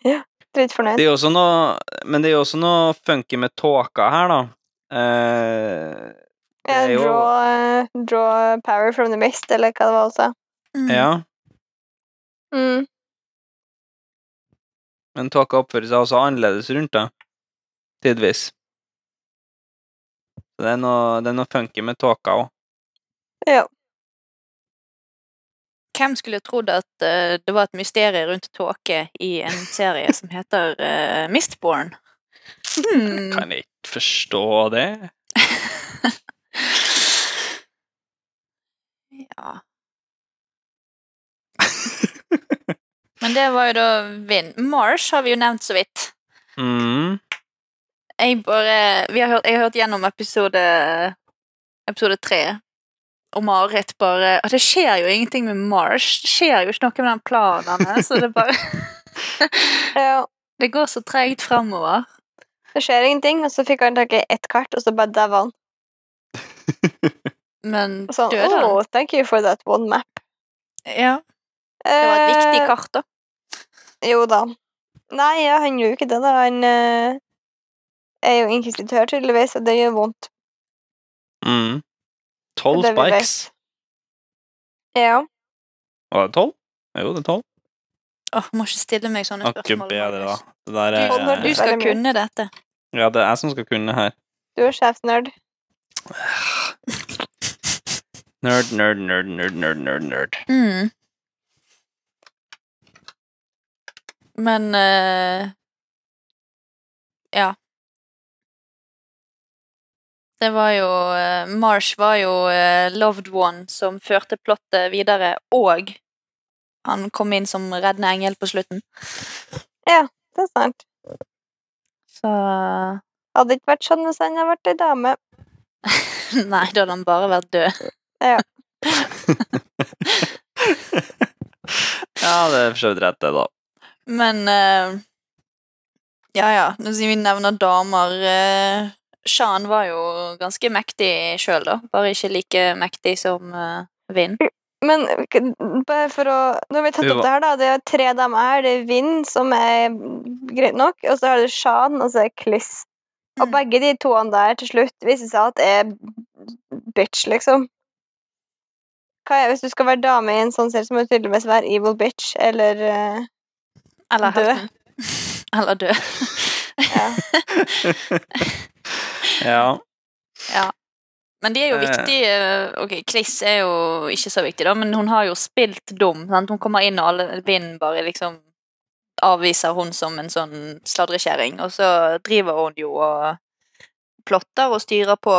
Ja, fornøyd. Det er også noe, men det er jo også noe funky med tåka her, da. Eh, det Ja, er jo draw, eh, draw power from the mist, eller hva det var også. Mm. Ja, Mm. men tåka oppfører seg også annerledes rundt, da. Tidvis. Så det er noe, det er noe funky med tåka òg. Ja. Hvem skulle trodd at uh, det var et mysterium rundt tåke i en serie som heter uh, Mistborn? Hmm. Kan jeg ikke forstå det? Ja. Men det var jo da vind. Marsh har vi jo nevnt så vidt. Mm. Jeg bare vi har hørt, Jeg har hørt gjennom episode Episode tre. Og Marit bare at Det skjer jo ingenting med Marsh. Det skjer jo ikke noe med den planen hennes. Så det bare ja. Det går så tregt framover. Det skjer ingenting, og så fikk han tak i ett kart, og så bare daua han. Men sånn, døde han? oh, thank you for that one map. Ja. Det var et viktig Eh, kart, da. Jo da. Nei, ja, han gjør jo ikke det, da. Han eh, er jo inkvisitør, tydeligvis, og det gjør vondt. Mm. Tolv spikes. Ja. Var det tolv? Jo, det er tolv. Åh, må ikke stille meg sånne spørsmål. bedre, da. Det der Du, er du, du skal kunne dette. Ja, det er jeg som skal kunne her. Du er sjefsnerd. Nerd, nerd, nerd, nerd, nerd, nerd, nerd. Mm. Men uh, Ja. Det var jo eh, Marsh var jo eh, loved one som førte plottet videre, og han kom inn som reddende engel på slutten. Ja, Det er sant. Så Hadde ikke vært sånn hvis han hadde vært ei dame. Nei, da hadde han bare vært død. Ja, ja, det er for så vidt rett, det, da. Men uh, Ja, ja. Nå sier vi nevner damer eh, Shan var jo ganske mektig sjøl, da. Bare ikke like mektig som uh, Vind. Men bare for å Nå har vi tatt opp det her, da. Det er tre damer her. Det er Vind, som er greit nok, og så har du Shan, og så er Kliss. Og begge de toene der til slutt viser seg at er bitch, liksom. Hva er hvis du skal være dame i en sånn serie, så må du tydeligvis være evil bitch, eller uh, Eller Død. Eller død. ja. Ja. ja. Men de er jo Eh. viktige Ok, Chris er jo ikke så viktig, da, men hun har jo spilt dum. Sant? Hun kommer inn, og alle Vinn bare liksom avviser hun som en sånn sladrekjerring, og så driver hun jo og plotter og styrer på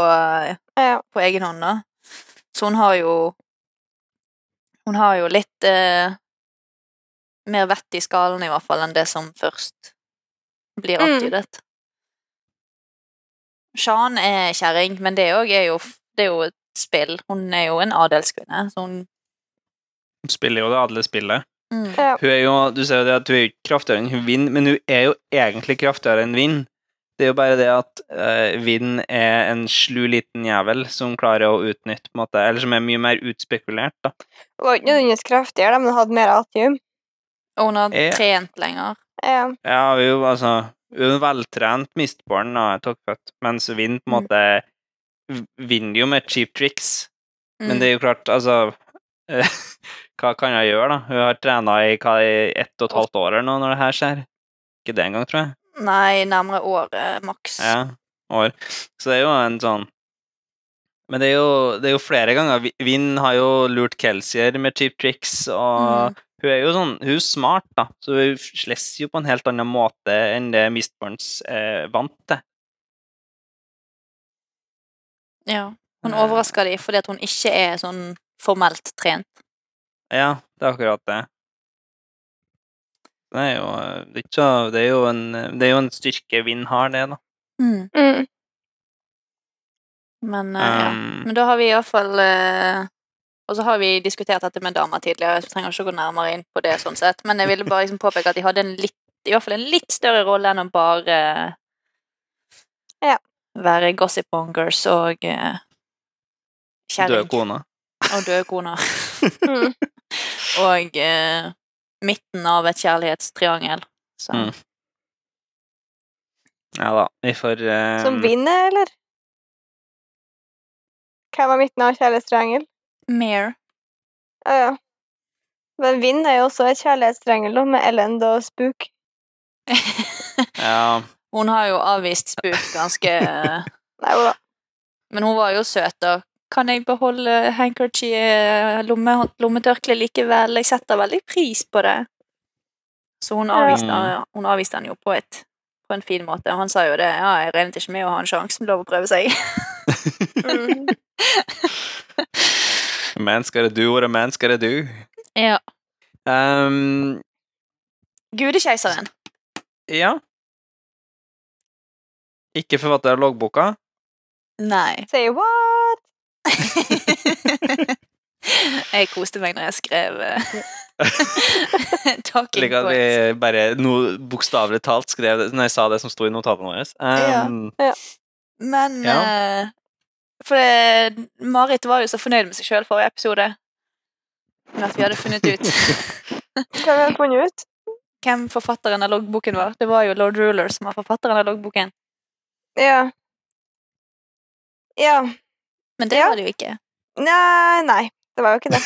eh, på egen hånd, da. Så hun har jo Hun har jo litt eh, mer vett i skallen, i hvert fall, enn det som først blir Mm. antydet. Shan er kjerring, men det òg er er jo et spill. Hun er jo en adelskvinne, så hun Hun spiller jo det adelsspillet. spillet. mm. ja. Hun er jo, Du ser jo det at hun er jo ikke kraftigere enn vind, men hun er jo egentlig kraftigere enn Vinn. Det er jo bare det at uh, Vinn er en slu liten jævel som klarer å utnytte på en måte, Eller som er mye mer utspekulert, da. Hun var ikke nødvendigvis kraftigere, men hun hadde mer atium. Og hun har Eh. trent lenger. Ja. Ja, hun altså veltrent Mistborn, da, Tokfødt, mens Vind på en Mm. måte vinner jo med cheap tricks. Men Mm. det er jo klart, altså eh, Hva kan jeg gjøre, da? Hun har trena i hva, i ett og et halvt år eller noe når det her skjer. Ikke det engang, tror jeg. Nei, nærmere året, maks. Ja, år. Så det er jo en sånn Men det er jo, det er jo flere ganger. Vind Vinn har jo lurt Kelsier med cheap tricks, og Mm. Hun er jo sånn Hun er smart, da, så hun slåss jo på en helt annen måte enn det Mistborns eh, vant til. Ja. Hun Eh. overrasker dem fordi at hun ikke er sånn formelt trent. Ja, det er akkurat det. Det er jo, det er ikke, det er jo, en, det er jo en styrke Vind har, det, da. Mm. Mm. Men eh, ja. Um, Men da har vi iallfall uh, Og så har vi diskutert dette med damer tidligere, jeg trenger ikke å gå nærmere inn på det. sånn sett Men jeg ville bare liksom påpeke at de hadde en litt i hvert fall en litt større rolle enn å bare Ja. være gossipmongers og uh, døde kona. og døde kona. Mm. og uh, midten av et kjærlighetstriangel. Så Mm. Ja da, vi får uh... Som vinner, eller? Hvem var midten av kjærlighetstriangel? Mare. Ja, ja. Men Vind er jo også et kjærlighetstriangel med Ellen og Spook. Ja, Hun har jo avvist Spook ganske eh, Nei, jo da. Men hun var jo søt, da. Kan jeg beholde handkerchief, lomme, lommetørkleet likevel? Jeg setter veldig pris på det. Så hun avviste, Ja. hun avviste han jo på, et, på en fin måte. Og han sa jo det. Ja, jeg regnet ikke med å ha en sjanse, men lov å prøve seg. Mm. A man's gotta do what a man's gotta do. ja. Um, Gudekeiseren. ja. Ikke forfatter av loggboka. Nei. Say what? jeg koste meg når jeg skrev talking talking Slik at vi bare no, bokstavelig talt skrev det når jeg sa det som sto i notatene våre. Um, Men Ja. eh, For det, Marit var jo så fornøyd med seg sjøl forrige episode. Med at vi hadde funnet ut Hva har vi funnet ut? hvem forfatteren av loggboken var. Det var jo Lord Ruler som var forfatteren av loggboken. Ja. Ja. Men det Ja. var det jo ikke. Nei, nei. Det var jo ikke det.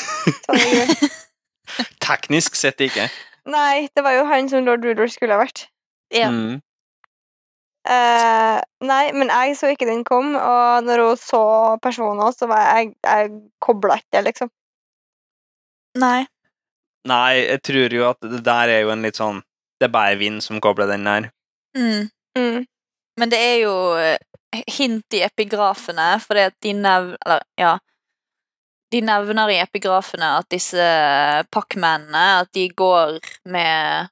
Det. Teknisk sett ikke. Nei, det var jo han som lord Ruler skulle ha vært. Ja. Mm. Eh, nei, men jeg så ikke den kom, og når hun så personen så var jeg, jeg kobla ikke, liksom. Nei. Nei, jeg tror jo at det der er jo en litt sånn Det er bare vind som kobler den der. Mm. Mm. Men det er jo eh, hint i epigrafene, fordi at de nevner Eller, ja. De nevner i epigrafene at disse pakkmennene at de går med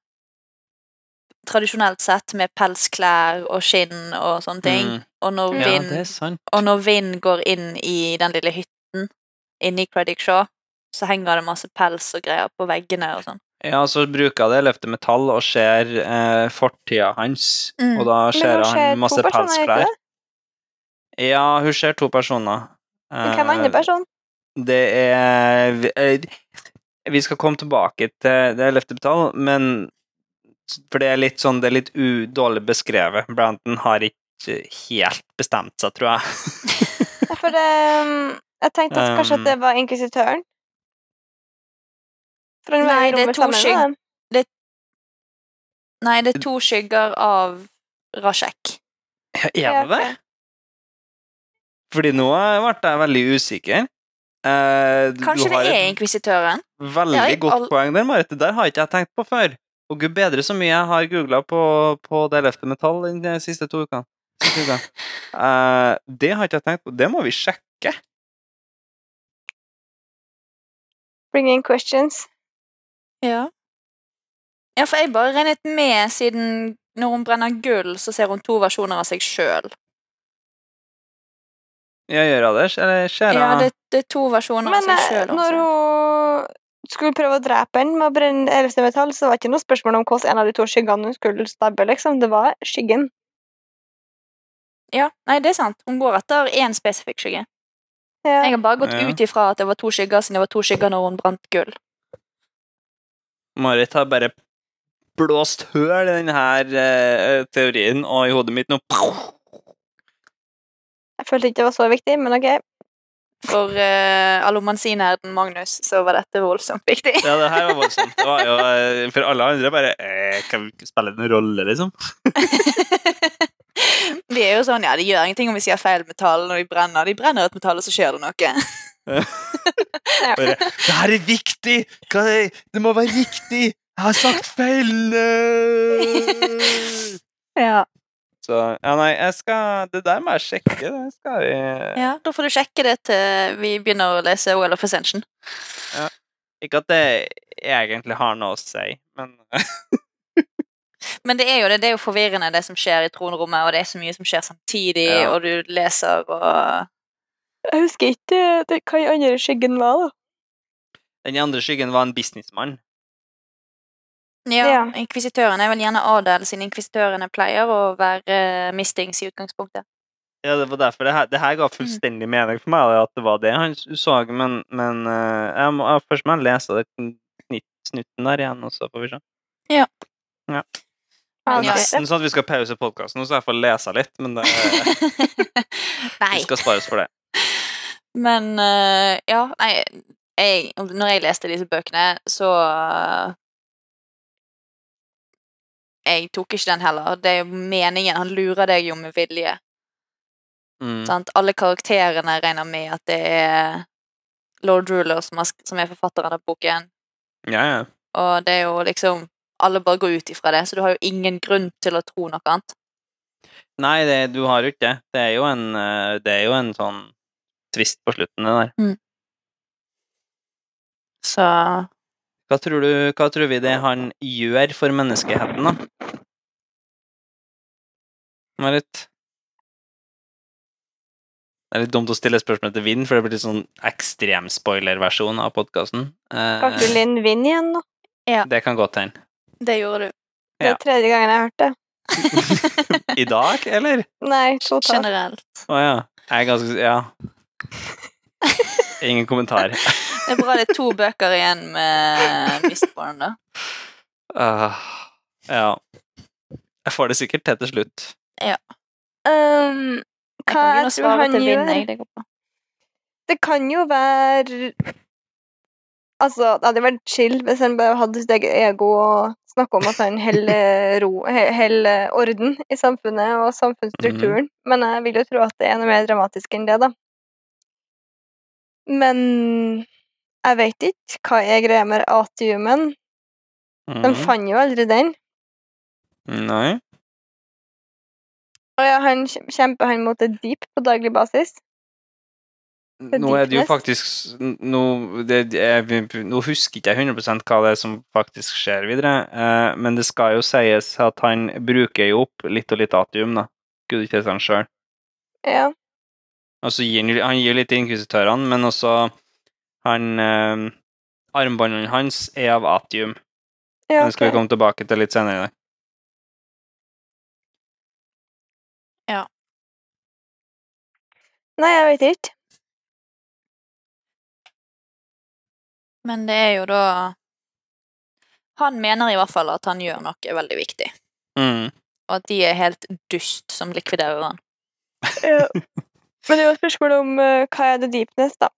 Tradisjonelt sett med pelsklær og skinn og sånne ting. Mm. Og, når Ja, vind, det er og når Vind går inn i den lille hytten inni Credit Shaw, så henger det masse pels og greier på veggene og sånn. Ja, så bruker jeg det løftet metall og ser eh, fortida hans, Mm. og da ser han masse pelsklær. Ja, hun ser to personer. Men hvem andre Eh, person? Det er eh, Vi skal komme tilbake til det løftemetall, men For det er litt sånn, det er litt udårlig dårlig beskrevet. Branton har ikke helt bestemt seg, tror jeg. Ja, For det, um, jeg tenkte at kanskje Um, at det var inkvisitøren. For han var Nei, i det er rommet to sammen med skygg- dem. Nei, det er to skygger av Rashek. Er det det? Fordi nå ble jeg veldig usikker. Eh, du Kanskje har det er inkvisitøren? veldig godt all- poeng der, Marit. Det der har ikke jeg tenkt på før. Og gud bedre så mye jeg har googla på, på det løftet metall de siste to ukene. Uh. Eh, det har ikke jeg tenkt på. Det må vi sjekke. Bring in questions. Ja. Ja, for jeg bare regnet med, siden når hun brenner gull, så ser hun to versjoner av seg sjøl. Ja, gjør jeg det? Eller skjer det Ja, det, det er to versjoner Men av seg sjøl. Men når hun skulle prøve å drepe han med å brenne ellevte metall, så var det ikke noe spørsmål om hvordan en av de to skyggene hun skulle stabbe, liksom. Det var skyggen. Ja, nei, det er sant. Hun går etter én spesifikk skygge. Ja. Jeg har bare gått Ja. ut ifra at det var to skygger, siden det var to skygger når hun brant gull. Marit har bare blåst høl i denne uh, teorien, og i hodet mitt nå Jeg følte ikke det var så viktig, men OK. For uh, allomansinerden Magnus så var dette voldsomt viktig. Ja, det her var voldsomt. Det var jo eh, for alle andre bare eh, Kan vi ikke spille noen rolle, liksom? Vi er jo sånn, ja, det gjør ingenting om vi sier feil metall når de brenner. De brenner et metall, og så skjer det noe. Bare, det her er viktig! Er, det må være riktig! Jeg har sagt feil! Ja. Så ja, nei, jeg skal Det der må jeg sjekke. Det skal vi ja, Da får du sjekke det til vi begynner å lese OL of Ascension. Ikke at det egentlig har noe å si, men Men det er jo det, det er jo forvirrende, det som skjer i tronrommet, og det er så mye som skjer samtidig, Ja. og du leser og Jeg husker ikke det, hva den andre skyggen var, da. den andre skyggen var en businessmann. Ja, Ja. inkvisitøren er vel gjerne adel, siden inkvisitørene pleier å være eh, mistings i utgangspunktet. Ja, det var derfor det her, det her ga fullstendig mening for meg, at det var det han så, men, men eh, jeg må, jeg, først må jeg lese det snitt, snutten der igjen, og så får vi se. Ja. Ja. Men ja. Nesten sånn at vi skal pause podkasten, så jeg får lese litt, men det, Nei. vi skal spares for det. Men eh, ja, nei jeg, Når jeg leste disse bøkene, så Jeg tok ikke den heller. Det er jo meningen. Han lurer deg jo med vilje. Mm. Sant? Alle karakterene regner med at det er Lord Ruler som, er forfatteren av boken. Ja, ja. Og det er jo liksom Alle bare går ut ifra det, så du har jo ingen grunn til å tro noe annet. Nei, det, du har jo ikke det. Det er jo en, eh, det er jo en sånn tvist på slutten, det der. Så Hva tror, du, hva tror vi det han gjør for menneskeheten, da? Marit? Det er litt dumt å stille spørsmål til Vind, for det blir litt sånn ekstrem spoiler-versjon av podkasten. Du Linn Vinn igjen nå? det kan godt hende. det gjorde du. Det er Ja. tredje gangen jeg har hørt det. I dag, eller? Nei, totalt. Generelt. Å ja. Jeg er ganske Ja. Ingen kommentar. Det er bra det er to bøker igjen med Mistborn, da. Uh, ja. Jeg får det sikkert til til slutt. Um, Jeg hva kan begynne jeg tror han gjør. Det. Det kan jo være Altså, det hadde vært chill hvis han bare hadde sitt eget ego og snakka om at han holder ro, orden i samfunnet og samfunnsstrukturen. Men jeg vil jo tro at det er noe mer dramatisk enn det, da. Men jeg vet ikke hva er greia med atiumen. De Mhm. fant jo aldri den. Nei. Og ja, han kjemper han mot et deep på daglig basis. Det Nå er det jo faktisk Nå, det, jeg, nå husker ikke jeg 100 hva det er som faktisk skjer videre, eh, men det skal jo sies at han bruker jo opp litt og litt atium, da. Gud ikke han sjøl. Ja. Og så gir han, gir litt til inkvisitørene, men også han eh, Armbåndene hans er av atium. ja Det skal vi komme tilbake til litt senere i dag. Nei, jeg vet ikke. Men det er jo da Han mener i hvert fall at han gjør noe veldig viktig, Mm. og at de er helt dust som likviderer han. Ja. Men det er jo et spørsmål om uh, hva er det deepness, da.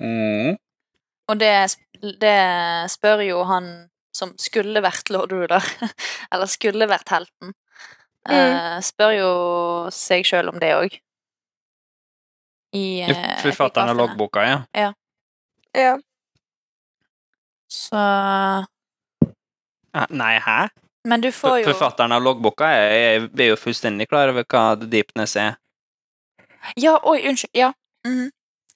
Mm. Og det, det spør jo han som skulle vært lord ruler, eller skulle vært helten, eh, spør jo seg sjøl om det òg. I uh, Forfatteren av loggboka, ja. Ja. Så Eh, Nei, hæ? Men du får jo Forfatteren av loggboka er, er, er jo fullstendig klar over hva the deepness er. Ja, oi, unnskyld. Ja. mhm.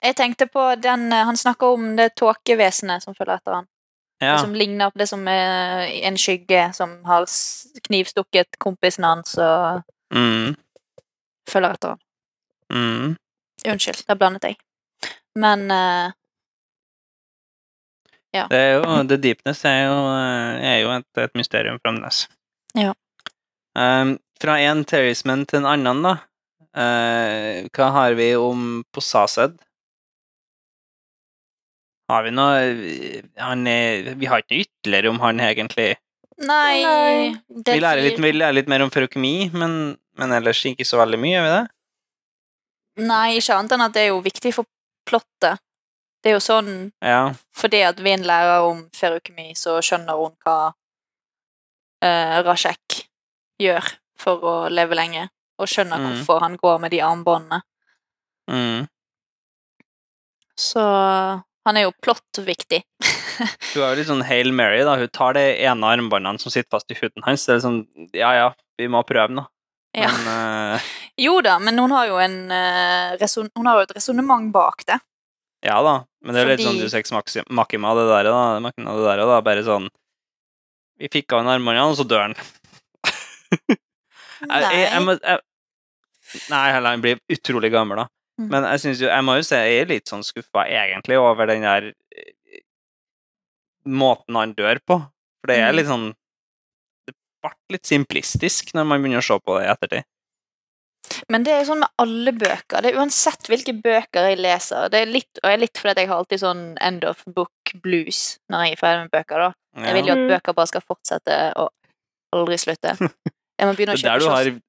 Jeg tenkte på den eh, Han snakker om det tåkevesenet som følger etter han. Ja. Det som ligner på det som er en skygge som har knivstukket kompisen hans og Mm. følger etter han. Mm. Unnskyld, der blandet jeg. Men Ja. Det er jo, The Deepness er jo, eh, er jo et, et mysterium fremdeles. Ja. Um, fra en terrorismen til en annen, da. Uh, hva har vi om Posased? Har vi noe han er, Vi har ikke noe ytterligere om han, egentlig. Nei, Nei. Vi lærer litt, vi lærer litt mer om feukemi, men, men ellers ikke så veldig mye, gjør vi det? Nei, ikke annet enn at det er jo viktig for plottet. Det er jo sånn Ja. fordi at Vin lærer om ferukemi, så skjønner hun hva uh, Rashek gjør for å leve lenge, og skjønner Mm. hvorfor han går med de armbåndene. Mm. Så han er jo plottviktig. Hun er jo litt sånn Hail Mary, da. Hun tar det ene armbåndene som sitter fast i huden hans. Det er sånn Ja, ja, vi må prøve, nå. Ja. Men uh... Jo da, men hun har jo, en, uh, hun har jo et resonnement bak det. Ja da. Men det er jo litt Fordi- sånn du Maxi- av det der, da. Machina, det der, da. Bare sånn Vi fikk av en armbåndene, og så dør han. Jeg, jeg, jeg, må- jeg, nei, heller, han blir utrolig gammel, da. Mm. Men jeg synes jo, jeg må jo si jeg er litt sånn skuffa, egentlig, over den der eh, måten han dør på. For det er Mm. litt sånn Det ble litt simplistisk når man begynner å se på det i ettertid. Men det er sånn med alle bøker. Det er Uansett hvilke bøker jeg leser. Det er litt, og jeg er litt fordi jeg har alltid sånn end of book blues når jeg er ferdig med bøker. da. Jeg vil jo at bøker bare skal fortsette og aldri slutte. Jeg må begynne å kjøpe du har, kiosk.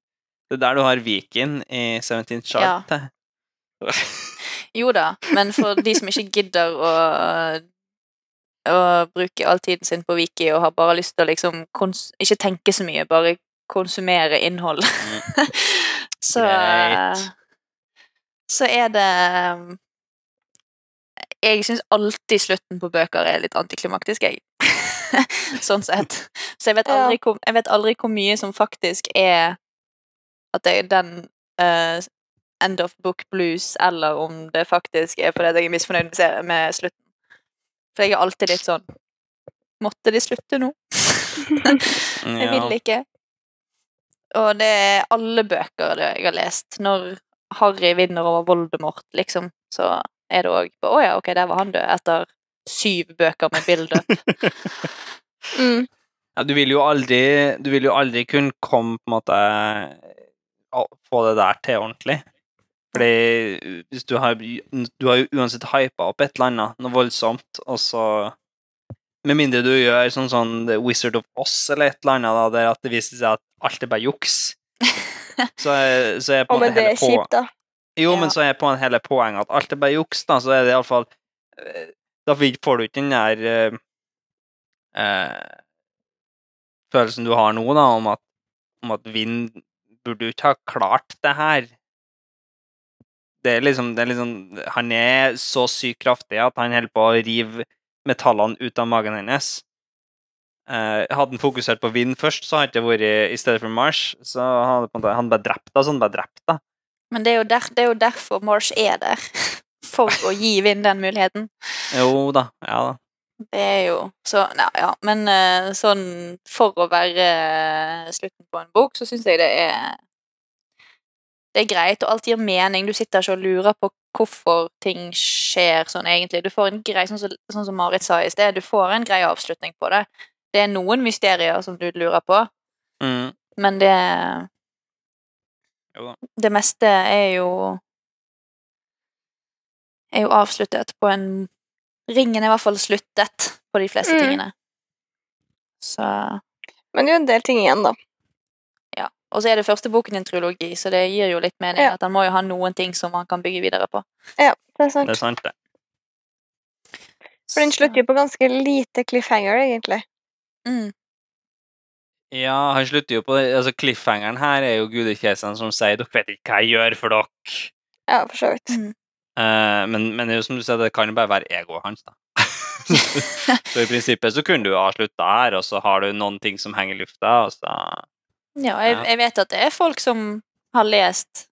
det er der du har Viken i 17th Chart. Ja. Jo da, men for de som ikke gidder å, å bruke all tiden sin på Viki og har bare lyst til å liksom ikke tenke så mye, bare konsumere innhold, så Så er det Jeg syns alltid slutten på bøker er litt antiklimaktisk, jeg. sånn sett. Så jeg vet, aldri jeg vet aldri hvor mye som faktisk er at det den eh, end of book blues, eller om det faktisk er fordi jeg er misfornøyd med, slutten. For jeg er alltid litt sånn Måtte de slutte nå? Jeg vil ikke. Og det er alle bøker det jeg har lest. Når Harry vinner over Voldemort, liksom, så er det òg Å ja, ok, der var han død. Etter syv bøker med build-up. Mm. Ja, du vil jo aldri Du vil jo aldri kunne komme på en måte Få det der til ordentlig. Fordi hvis du har Du har jo uansett hypa opp et eller annet, noe voldsomt, og så Med mindre du gjør sånn sånn The Wizard of Oz eller et eller annet, da, der at det viser seg at alt er bare juks. Så er, så er på en måte det hele er på, kjipt, da. Jo, Ja. men så er på en hele poenget at alt er bare juks, da, så er det iallfall Da får du ikke den der uh, uh, følelsen du har nå, da, om at, om at Vind burde jo ikke ha klart det her. Det er liksom, det er liksom Han er så sykt kraftig at han holder på å rive metallene ut av magen hennes. Eh, hadde han fokusert på vind først, så hadde det vært i stedet for Mars, så hadde måte, han bare drept da, så han bare drept da. Men det er, der, det er jo derfor Marsh er der. For å gi Vind den muligheten. Jo da, ja da. Det er jo så ja, ja. Men eh, sånn for å være eh, slutten på en bok, så syns jeg det er Det er greit, og alt gir mening. Du sitter ikke og lurer på hvorfor ting skjer sånn egentlig. Du får en grei, sånn som, sånn som Marit sa i sted, du får en grei avslutning på det. Det er noen mysterier som du lurer på, Mm. men det Det meste er jo er jo avsluttet på en Ringen er i hvert fall sluttet på de fleste Mm. tingene. Så Men det er jo en del ting igjen, da. Og så er det første boken i en trilogi, så det gir jo litt mening Ja. at han må jo ha noen ting som han kan bygge videre på. Ja, det er sant. Det er sant, det. For den slutter jo på ganske lite cliffhanger, egentlig. Mm. Ja, han slutter jo på det. Altså, cliffhangeren her er jo gudekjeseren som sier 'dere vet ikke hva jeg gjør for dere'. Ja, for så vidt. Mm. Uh, men, men det er jo som du sier, det kan jo bare være egoet hans, da. så i prinsippet så kunne du ha slutta her, og så har du noen ting som henger i lufta, og så Ja, jeg, jeg vet at det er folk som har lest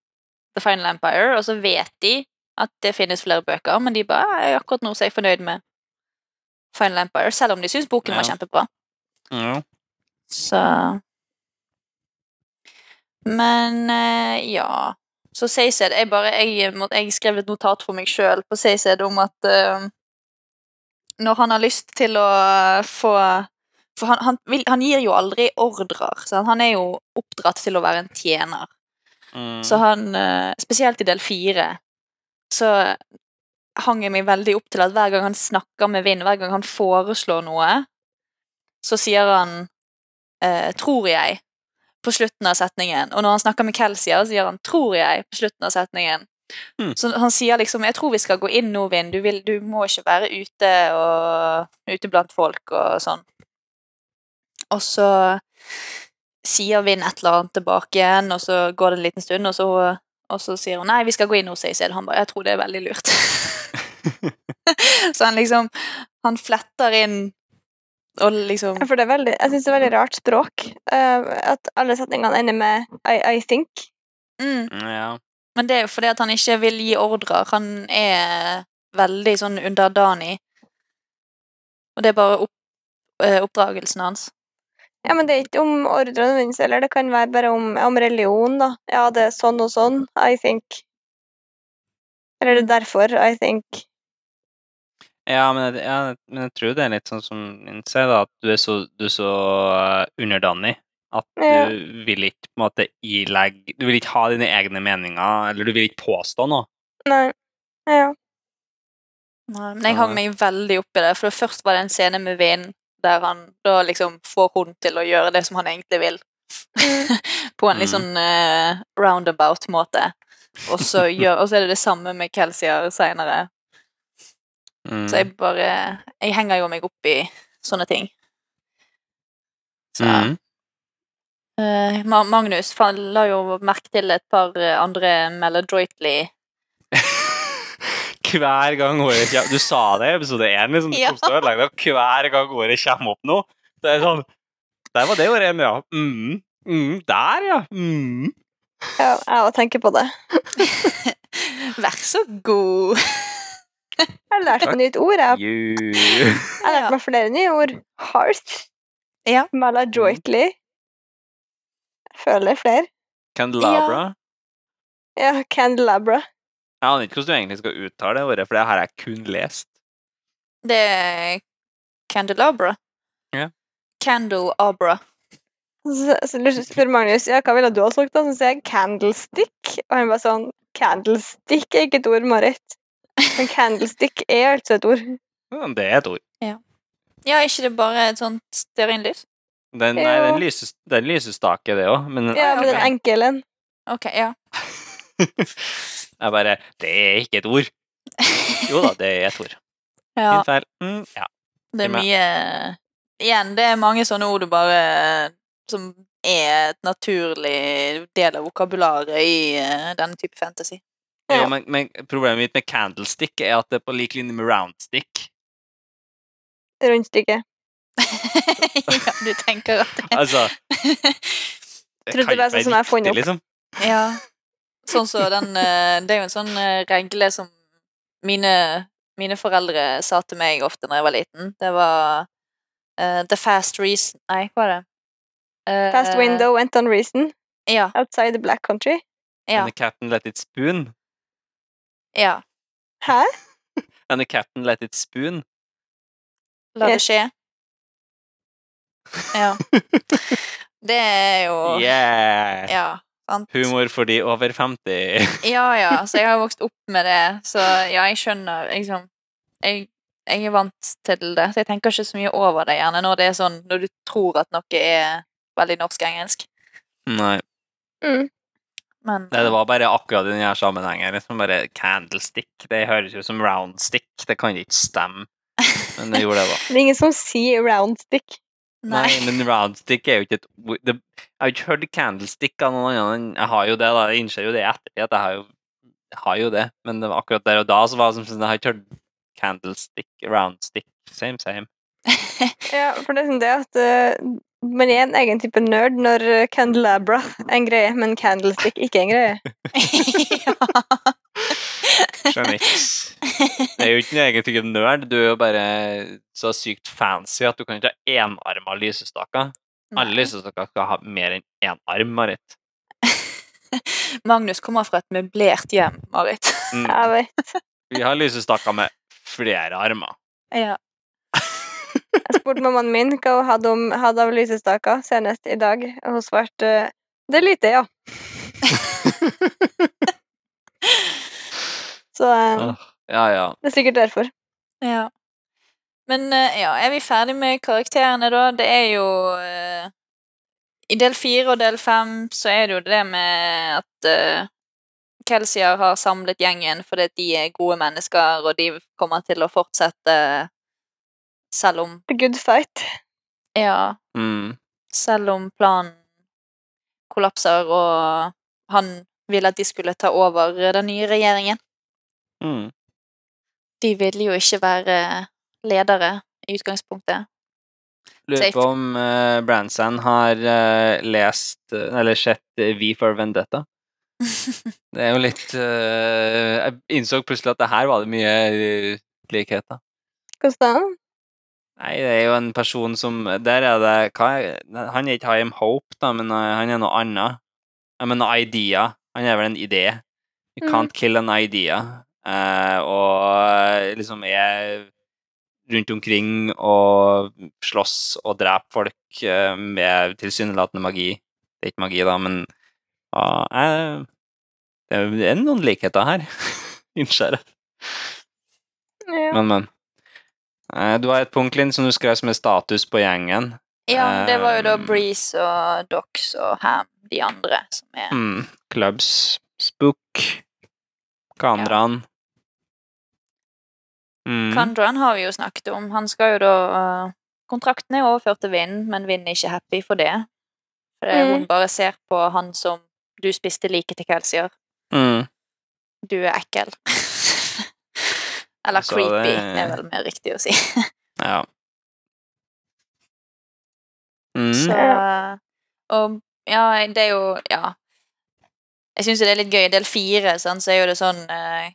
The Final Empire, og så vet de at det finnes flere bøker, men de bare er akkurat nå så er jeg fornøyd med Final Empire, selv om de syns boken var kjempebra. ja. Så Men eh, ja Så Seysed Jeg bare jeg, jeg skrev et notat for meg sjøl på Seysed om at uh, når han har lyst til å få For han, han, vil, han gir jo aldri ordrer. Sant? han er jo oppdratt til å være en tjener. Mm. Så han, eh, spesielt i del fire, så hang jeg meg veldig opp til at hver gang han snakker med Vind, hver gang han foreslår noe, så sier han eh, 'tror jeg' på slutten av setningen. Og når han snakker med Kelsier, så sier han 'tror jeg' på slutten av setningen. Mm. Så han sier liksom 'jeg tror vi skal gå inn nå, Vind', du, vil, du må ikke være ute og ute blant folk og sånn. Og så sier Vinn et eller annet tilbake igjen, og så går det en liten stund, og så, og så sier hun 'nei, vi skal gå inn hos Øystein'. Han bare 'jeg tror det er veldig lurt'. så han liksom Han fletter inn og liksom For det er veldig, jeg syns det er veldig rart språk. Uh, at alle setningene ender med I, I think. mm. Ja. Men det er jo fordi at han ikke vil gi ordrer. Han er veldig sånn underdanig. Og det er bare opp, uh, oppdragelsen hans. Ja, men det er ikke om ordre nødvendigvis, eller det kan være bare om, om religion, da. Ja, det er sånn og sånn, I think. Eller det er derfor, I think. Ja, men jeg, ja, men jeg tror det er litt sånn som Linn sier, da, at du er så, du er så eh, underdanig at Ja. du vil ikke på en måte ilegge Du vil ikke ha dine egne meninger, eller du vil ikke påstå noe. Nei. Ja. Nei, Men jeg hang meg veldig opp i det, for først var det en scene med Vind der han da liksom får hun til å gjøre det som han egentlig vil. På en litt Mm. sånn uh, roundabout måte. Og så, og så er det det samme med Kelsier seinere. Mm. Så jeg bare Jeg henger jo meg opp i sånne ting. Så Mm. uh, Ma- Magnus han la jo merke til et par eh, andre Meladroitly hver gang ordet kommer Du sa det i episode én, liksom. Du Ja. kom til å det. Hver gang ordet kommer opp nå. Det er sånn Der var det ordet igjen, ja. Mm. Mm. Der, ja. Mm. ja jeg òg tenker på det. Vær så god! Jeg har lært meg nytt ord. Jeg. Jeg har lært meg flere nye ord. Heart. Ja. Maladroitly. Jeg føler flere. Candelabra. Ja, candelabra. Jeg aner ikke hvordan du egentlig skal uttale det ordet, for det har jeg kun lest. Det er Candelabra. Ja. Candleabra. Så, så spør Magnus ja, hva ville du ha sagt, da? Så sier jeg candlestick. Og han bare sånn Candlestick er ikke et ord, Marit. Men candlestick er altså et ord. Ja, Det er et ord. Ja, ja ikke det bare et sånt stearinlys? Den, nei, den, lyses, den lysestake, det òg, men Ja, men den ok. enkle en. Ok, ja. jeg bare Det er ikke et ord. Jo da, det er et ord. Ja, Min feil. Mm, ja. det er mye Igjen, det er mange sånne ord du bare Som er et naturlig del av vokabularet i eh, denne type fantasy. Ja. Men, men problemet mitt med candlestick er at det er på lik linje med roundstick. Rundstykke. ja, du tenker at det Altså Jeg Trodde det var sånn som jeg fant opp. liksom. Ja. Sånn så den eh, Det er jo en sånn eh, regle som mine, mine foreldre sa til meg ofte når jeg var liten. Det var uh, the fast reason Nei, hva var det? Uh, Fast window went on reason. Ja. Outside the black country. Ja. And the captain let it spoon. ja. Hæ? And the captain let it spoon. La det skje. Ja. Det er jo Yeah! Ja. Sant? Humor for de over 50. Ja, ja. Så jeg har vokst opp med det. Så ja, jeg skjønner liksom Jeg, jeg er vant til det. Så jeg tenker ikke så mye over det gjerne når det er sånn Når du tror at noe er veldig norsk-engelsk. Nei. Mm. Men Nei, det var bare akkurat i denne sammenhengen. Liksom bare candlestick. Det høres ut som roundstick. Det kan ikke stemme. Men det gjorde det, da. Det er ingen som sier roundstick. Nei. Nei, men roundstick er jo ikke et ord Jeg har ikke hørt candlestick av noen annen enn Jeg har jo det, da. Jeg innser jo det i ettertid at jeg har jo, jeg har jo det. Men det var akkurat der og da så var det som sånn Jeg har ikke hørt candlestick, roundstick. Same, same. Ja, for det er sånn det at uh, man er en egen type nerd når eh, candelabra er en greie, men candlestick ikke er en greie. ja. Skjønner ikke. Det er jo ikke en egentlig type nerd. Du er jo bare så sykt fancy at du kan ikke ha enarma lysestaker. Alle lysestaker skal ha mer enn én arm, Marit. Magnus kommer fra et møblert hjem, Marit. Mm. Jeg vet. Vi har lysestaker med flere armer. Ja. Jeg spurte mammaen min hva hun hadde, om, hadde av lysestaker senest i dag, og hun svarte det er lite, ja. Så eh, Ja, ja. det er sikkert derfor. ja. Men eh, ja, er vi ferdig med karakterene, da? Det er jo uh, I del fire og del fem så er det jo det med at uh, Kelsier har samlet gjengen fordi de er gode mennesker, og de kommer til å fortsette selv om The good fight. Ja, Mm. selv om planen kollapser, og han ville at de skulle ta over den nye regjeringen. Mm. De ville jo ikke være ledere i utgangspunktet. Lurer på om uh, Branson har uh, lest eller sett eh, V for Vendetta. Det er jo litt uh, Jeg innså plutselig at det her var det mye likheter. Hvordan da? Nei, det er jo en person som Der er det hva er, Han er ikke High Hope, da, men han er noe annet. Jeg mener idea. Han er vel en idé. You can't can't kill an idea. Eh, og liksom er rundt omkring og slåss og dreper folk eh, med tilsynelatende magi. Det er ikke magi, da, men ja, jeg, det er- noen likheter her. Innser jeg. Ja. Men, men. Du har et punkt, Linn, som du skrev som er status på gjengen. Ja, det var jo da Breeze og Dox og Ham, de andre, som er Mm. Clubs, Spook, Kanran. Mm. Kandran har vi jo snakket om. Han skal jo da uh, Kontrakten er overført til Vind, men Vind er ikke happy for det. For Mm. hun bare ser på han som du spiste like til Kelsier. Mm. Du er ekkel. Eller Så creepy, det- er vel mer riktig å si. Ja. Mm. Så Og ja, det er jo Ja. Jeg syns det er litt gøy. I del fire sånn, så er jo det sånn uh,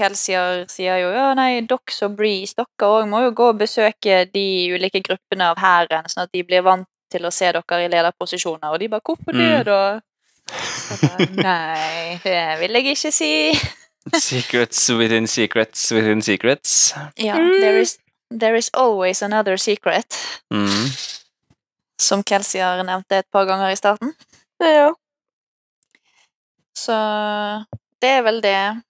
Kelsier sier jo ja, nei, Dox og Breeze, dere òg må jo gå og besøke de ulike gruppene av hæren, sånn at de blir vant til å se dere i lederposisjoner. Og de bare 'Hvorfor det, Mm. da?' Bare, Nei, det vil jeg ikke si. Secrets within secrets within secrets. Ja, Mm. there is, there is always another secret, Mm. som Kelsier nevnte et par ganger i starten. ja. Så det er vel det.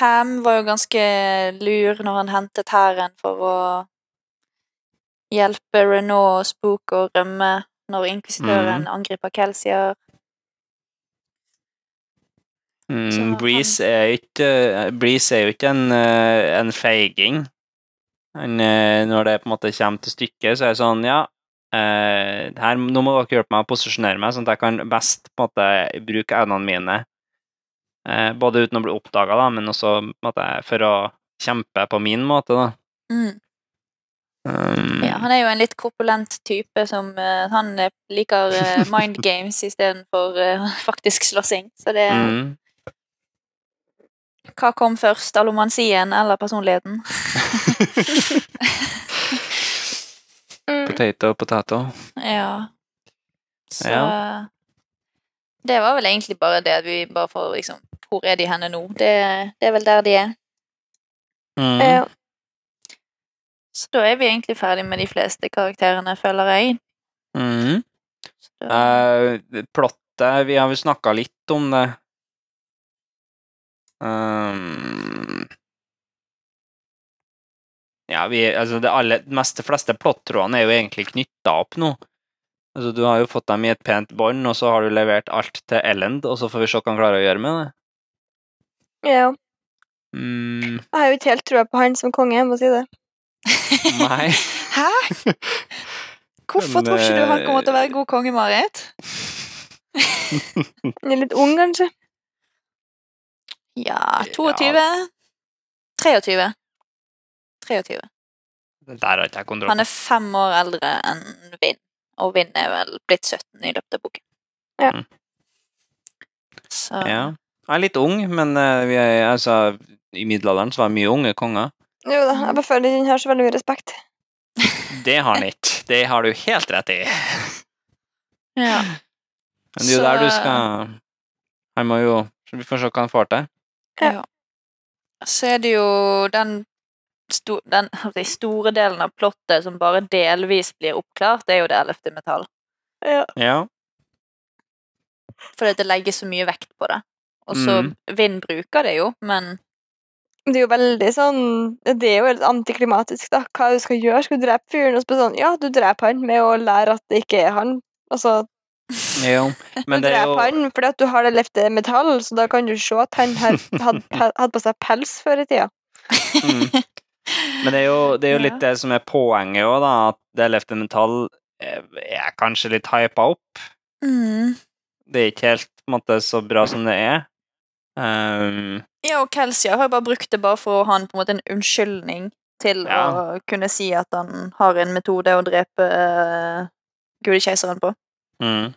Ham var jo ganske lur når han hentet hæren for å hjelpe Renault og Spook å rømme når inkvisitøren angriper Kelsier. Mm. Er Breeze er jo ikke en, eh, en feiging. Han, eh, når det på en måte kommer til stykket, så er det sånn Ja, eh, her, nå må dere hjelpe meg å posisjonere meg, sånn at jeg kan best på en måte bruke evnene mine. Eh, både uten å bli oppdaga, men også på for å kjempe på min måte, da. Mm. Um, Ja, han er jo en litt korpulent type som uh, Han eh, liker uh, mind games istedenfor uh, faktisk slåssing. Så det mm, Hva kom først, allomansien eller personligheten? Potato, potato. Ja. Så Ja. Det var vel egentlig bare det at vi bare får liksom Hvor er de henne nå? Det, det er vel der de er. Mm. Ja. Så da er vi egentlig ferdig med de fleste karakterene, føler jeg. Mm. Uh, Eh, plottet Vi har vel snakka litt om det. Um, ja, vi Altså, det alle meste fleste plottrådene er jo egentlig knytta opp nå. Altså, du har jo fått dem i et pent bånd, og så har du levert alt til Ellend, og så får vi se hva han klarer å gjøre med det. ja. Mm, Jeg har jo ikke helt trua på han som konge, jeg må si det. nei. Hæ? Hvorfor Men, tror ikke du han eh, kommer til å være god konge, Marit? Han er litt ung, kanskje. Ja 22? 23. 23. Der har ikke jeg kontroll. Han er fem år eldre enn Vinn, og Vinn er vel blitt 17 i løpet av boken. Ja. Mm. Så Ja. Jeg er litt ung, men eh, vi er, altså, i middelalderen så var det mye unge konger. Jo da, jeg bare føler den har så veldig mye respekt. Det har den ikke. Det har du helt rett i. ja. Men det er jo der du skal Han må jo Vi får se hva han får til. Ja. Ja. Så er det jo den, sto, den de store delen av plottet som bare delvis blir oppklart, det er jo det ellevte metall. Ja. Ja. Fordi det legges så mye vekt på det. Og så Mm. Vind bruker det jo, men Det er jo veldig sånn Det er jo helt antiklimatisk, da. Hva du skal gjøre. Skal du drepe fyren? Og så sånn Ja, du dreper han med å lære at det ikke er han. Altså, Jo. Men du det er dreper jo han fordi at du har det lefte metall, så da kan du se at han hadde had, had på seg pels før i tida. mm. Men det er jo, det er jo Ja. litt det som er poenget òg, da. At det Lefte Metall er kanskje litt hypa opp. mm. Det er ikke helt på en måte, så bra som det er. Um, Ja, og Kelsia har bare brukt det bare for å ha en, på en måte en unnskyldning til Ja. å kunne si at han har en metode å drepe uh, gudekeiseren på. mm.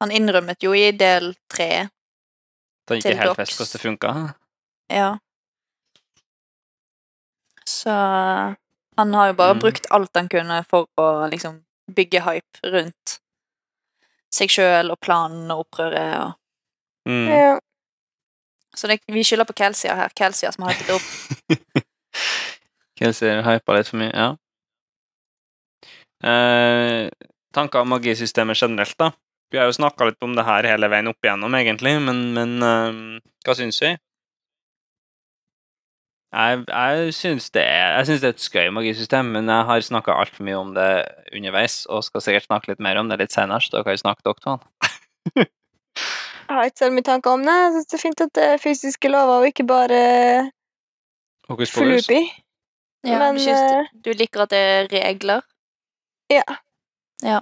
Han innrømmet jo i del tre, Det er Til ikke helt fest hvordan det funka. ja. Så han har jo bare Mm. brukt alt han kunne for å liksom bygge hype rundt seg sjøl og planen og opprøret og Mm. Ja. Så det, vi skylder på Kelsia her. Kelsia som har hypet opp. Kelsia hypa litt for mye, ja. Eh, tanker om magisystemet generelt, da. Vi har jo snakka litt om det her hele veien opp igjennom, egentlig, men, men eh, hva syns vi? Jeg, jeg syns det det er et skøy magisystem, men jeg har snakka altfor mye om det underveis, og skal sikkert snakke litt mer om det litt senere, så dere kan vi snakke dere to. Jeg har ikke så mye tanker om det. Jeg syns det er fint at det er fysiske lover, og ikke bare Hokus flupi. Ja, Men, du, syns eh, det, du liker at det er regler? Ja.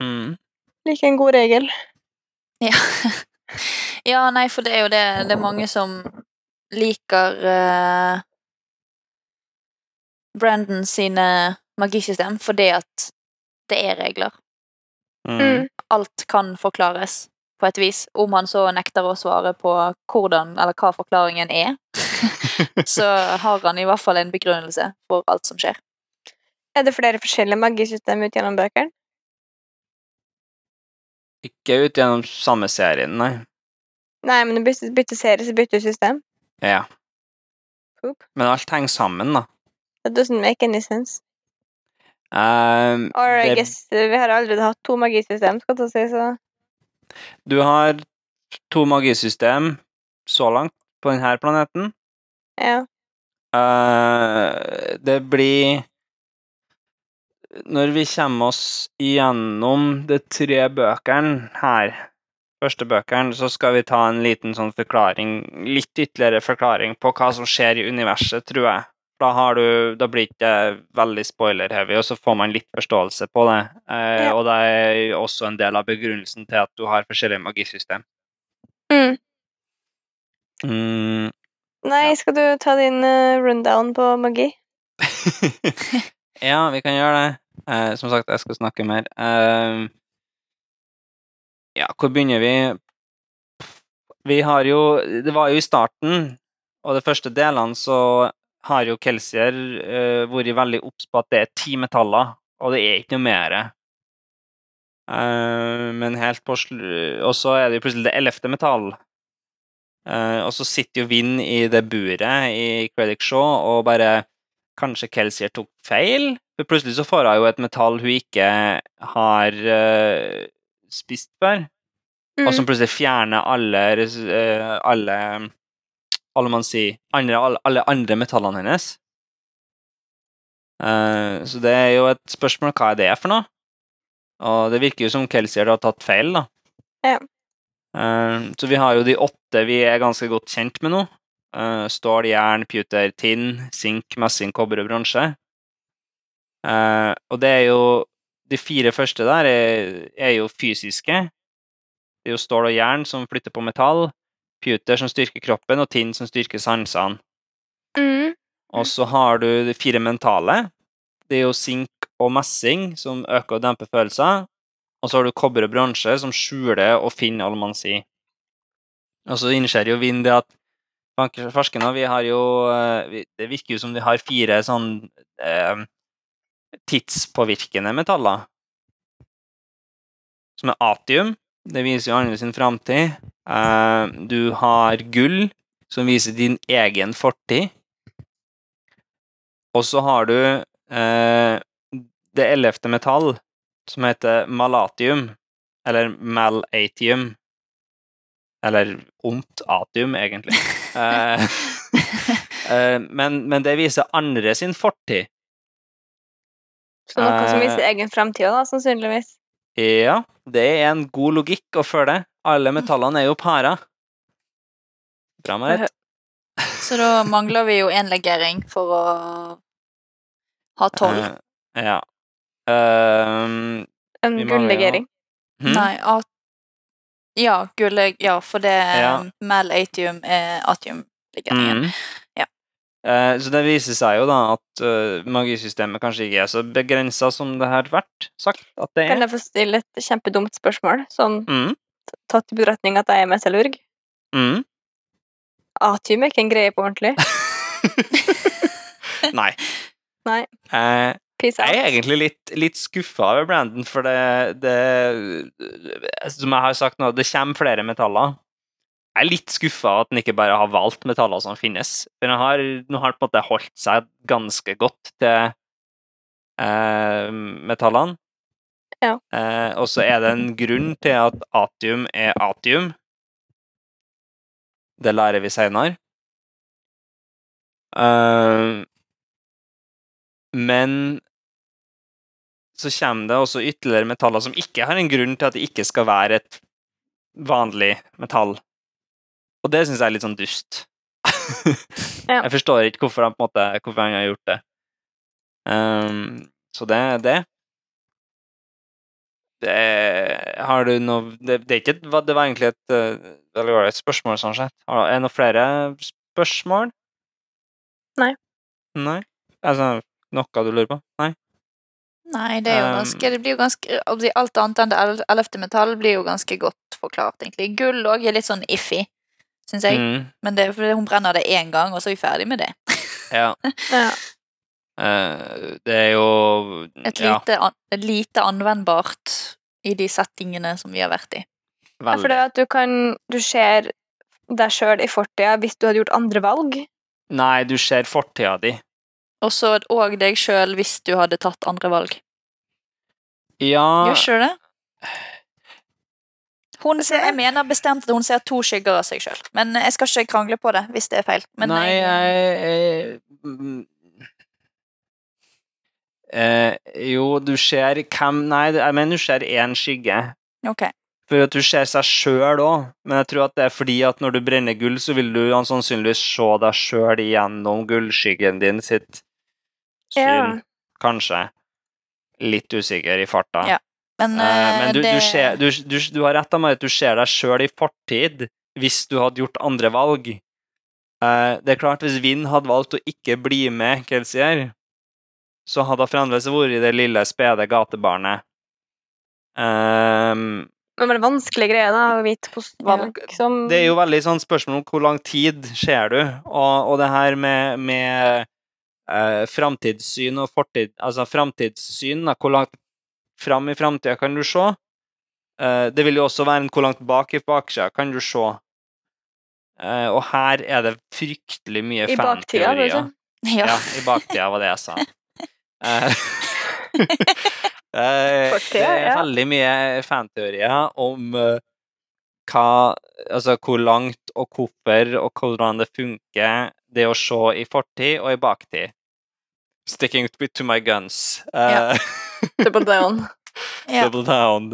Mm. Liker en god regel. Ja. ja, nei, for det er jo det Det er mange som liker uh, Brandon sine magisystem fordi at det er regler. Mm. Mm. Alt kan forklares på et vis. Om han så nekter å svare på hvordan eller hva forklaringen er, så har han i hvert fall en begrunnelse for alt som skjer. Er det flere forskjellige magisystem ut gjennom bøkene? Ikke ut gjennom samme serien, nei. Nei, men du bytter, bytter serie, så bytter du system. Ja. Poop. Men alt henger sammen, da. That doesn't make any sense. Um, Or I det- guess uh, vi har allerede hatt to magisystem, skal jeg si, så Du har to magisystem så langt på denne planeten. ja. Uh, det blir Når vi kommer oss igjennom de tre bøkene her, første bøkene, så skal vi ta en liten sånn forklaring, litt ytterligere forklaring på hva som skjer i universet, tror jeg. da, har du, da blir det ikke veldig spoiler-heavy, og så får man litt forståelse på det. Eh, Ja. Og det er også en del av begrunnelsen til at du har forskjellige magisystem. Mm. Mm. Nei, skal du ta din uh, rundown på magi? ja, vi kan gjøre det. Eh, som sagt, jeg skal snakke mer. Eh, ja, hvor begynner vi? Vi har jo Det var jo i starten, og de første delene, så har jo Kelsier uh, vært veldig obs på at det er ti metaller, og det er ikke noe mer. Uh, men helt på. Og så er det jo plutselig det ellevte metall. Uh, og så sitter jo Vinn i det buret i Credit Shaw og bare Kanskje Kelsier tok feil? For plutselig så får hun jo et metall hun ikke har eh, spist før, Mm. og som plutselig fjerner alle eh, alle alle man sier, andre, alle, alle andre metallene hennes. Uh, så det er jo et spørsmål hva er det for noe? Og det virker jo som Kelsier har tatt feil, da. Ja. Uh, så vi har jo de åtte vi er ganske godt kjent med nå. Uh, stål, jern, puter, tinn, sink, messing, kobber og bronse. Og det er jo De fire første der er, er jo fysiske. Det er jo stål og jern som flytter på metall, puter som styrker kroppen, og tinn som styrker sansene. Mm. Og så har du de fire mentale. Det er jo sink og messing som øker og demper følelser. Og så har du kobber og bronse som skjuler og finner alle man sier. Og så innser jo Vind det at forskerne vi har jo eh, Det virker jo som vi har fire sånn eh, tidspåvirkende metaller. Som er atium. Det viser jo andre sin framtid. Eh, du har gull, som viser din egen fortid. Og så har du eh, det ellevte metall, som heter malatium, eller malatium. Eller ondt atium, egentlig. Eh, men, men det viser andre sin fortid. Så noe som mister egen framtid da, sannsynligvis. Ja, det er en god logikk å følge. Alle metallene er jo para. Bra, Marit. Så da mangler vi jo én legering for å ha tolv. Eh, ja. Ehm, En vi mangler gullegering. hm? Nei, at Ja, gulleg... Ja, for det Ja. Mal-atium er atium-legeringen. Mm. Eh, så det viser seg jo da at eh, magisystemet kanskje ikke er så begrensa som det har vært sagt at det Kan er. jeg få stille et kjempedumt spørsmål, sånn Mm. tatt i betraktning at jeg er metallurg? Mm. Atium er ikke en greie på ordentlig. Nei. Nei. Eh, jeg er egentlig litt, litt skuffa over Brandon, for det, det Som jeg har sagt nå, det kommer flere metaller. Jeg er litt skuffa at han ikke bare har valgt metaller som finnes. Men han har, nå har på en måte holdt seg ganske godt til eh, metallene. Ja. Eh, og så er det en grunn til at atium er atium. Det lærer vi seinere. Eh, men så kommer det også ytterligere metaller som ikke har en grunn til at det ikke skal være et vanlig metall. Og det syns jeg er litt sånn dust. Jeg forstår ikke hvorfor han, på en måte, hvorfor han har gjort det. Um, så det er det. det har du noe det, det, er ikke, det var egentlig et eh, veldig ålreit spørsmål, sånn sett. Er det noen flere spørsmål? Nei. Nei? Altså, noe du lurer på? Nei? Nei, det er jo Um, ganske Det blir jo ganske altså, Alt annet enn det el- ellevte metall blir jo ganske godt forklart, egentlig. Gull òg er litt sånn iffy, syns jeg. Mm, Men det er fordi hun brenner det én gang, og så er vi ferdig med det. ja. Ja. Uh, det er jo Et ja, lite, an, lite anvendbart i de settingene som vi har vært i. Ja, for det veldig. at du kan Du ser deg sjøl i fortida hvis du hadde gjort andre valg. Nei, du ser fortida di. Og så òg deg sjøl hvis du hadde tatt andre valg. Ja Gjør ikke du det? Hun ser, jeg mener bestemt at hun ser to skygger av seg sjøl, men jeg skal ikke krangle på det hvis det er feil. Men Nei, jeg, jeg, mm, eh, Jo, du ser hvem Nei, jeg mener du ser én skygge. Ok. For at du ser seg sjøl òg, men jeg tror at det er fordi at når du brenner gull, så vil du sannsynligvis se deg sjøl gjennom gullskyggen din sitt syn. Ja. Kanskje. Litt usikker i farta. Ja, Men, Eh, eh, men du, det, du, ser, du, du, du har rett meg at du ser deg sjøl i fortid hvis du hadde gjort andre valg. Uh, det er klart, hvis Vinn hadde valgt å ikke bli med Kelsier, så hadde hun fremdeles vært i det lille, spede gatebarnet. Men Det var en vanskelig greie da, å vite valg det er jo veldig sånn spørsmål om hvor lang tid ser du, og, og det her med, med uh, framtidssyn og fortid Altså framtidssyn, da, hvor langt fram i framtida kan du se? Eh, det vil jo også være en hvor langt bak i baksida kan du se. Eh, og her er det fryktelig mye fan-teorier. ja. Ja, i baktida var det jeg sa. Eh, det er veldig mye fanteorier om hva Altså hvor langt og hvorfor og hvordan det funker, det å se i fortid og i baktid. Sticking to my guns. Ja. Double down. yeah. Double down.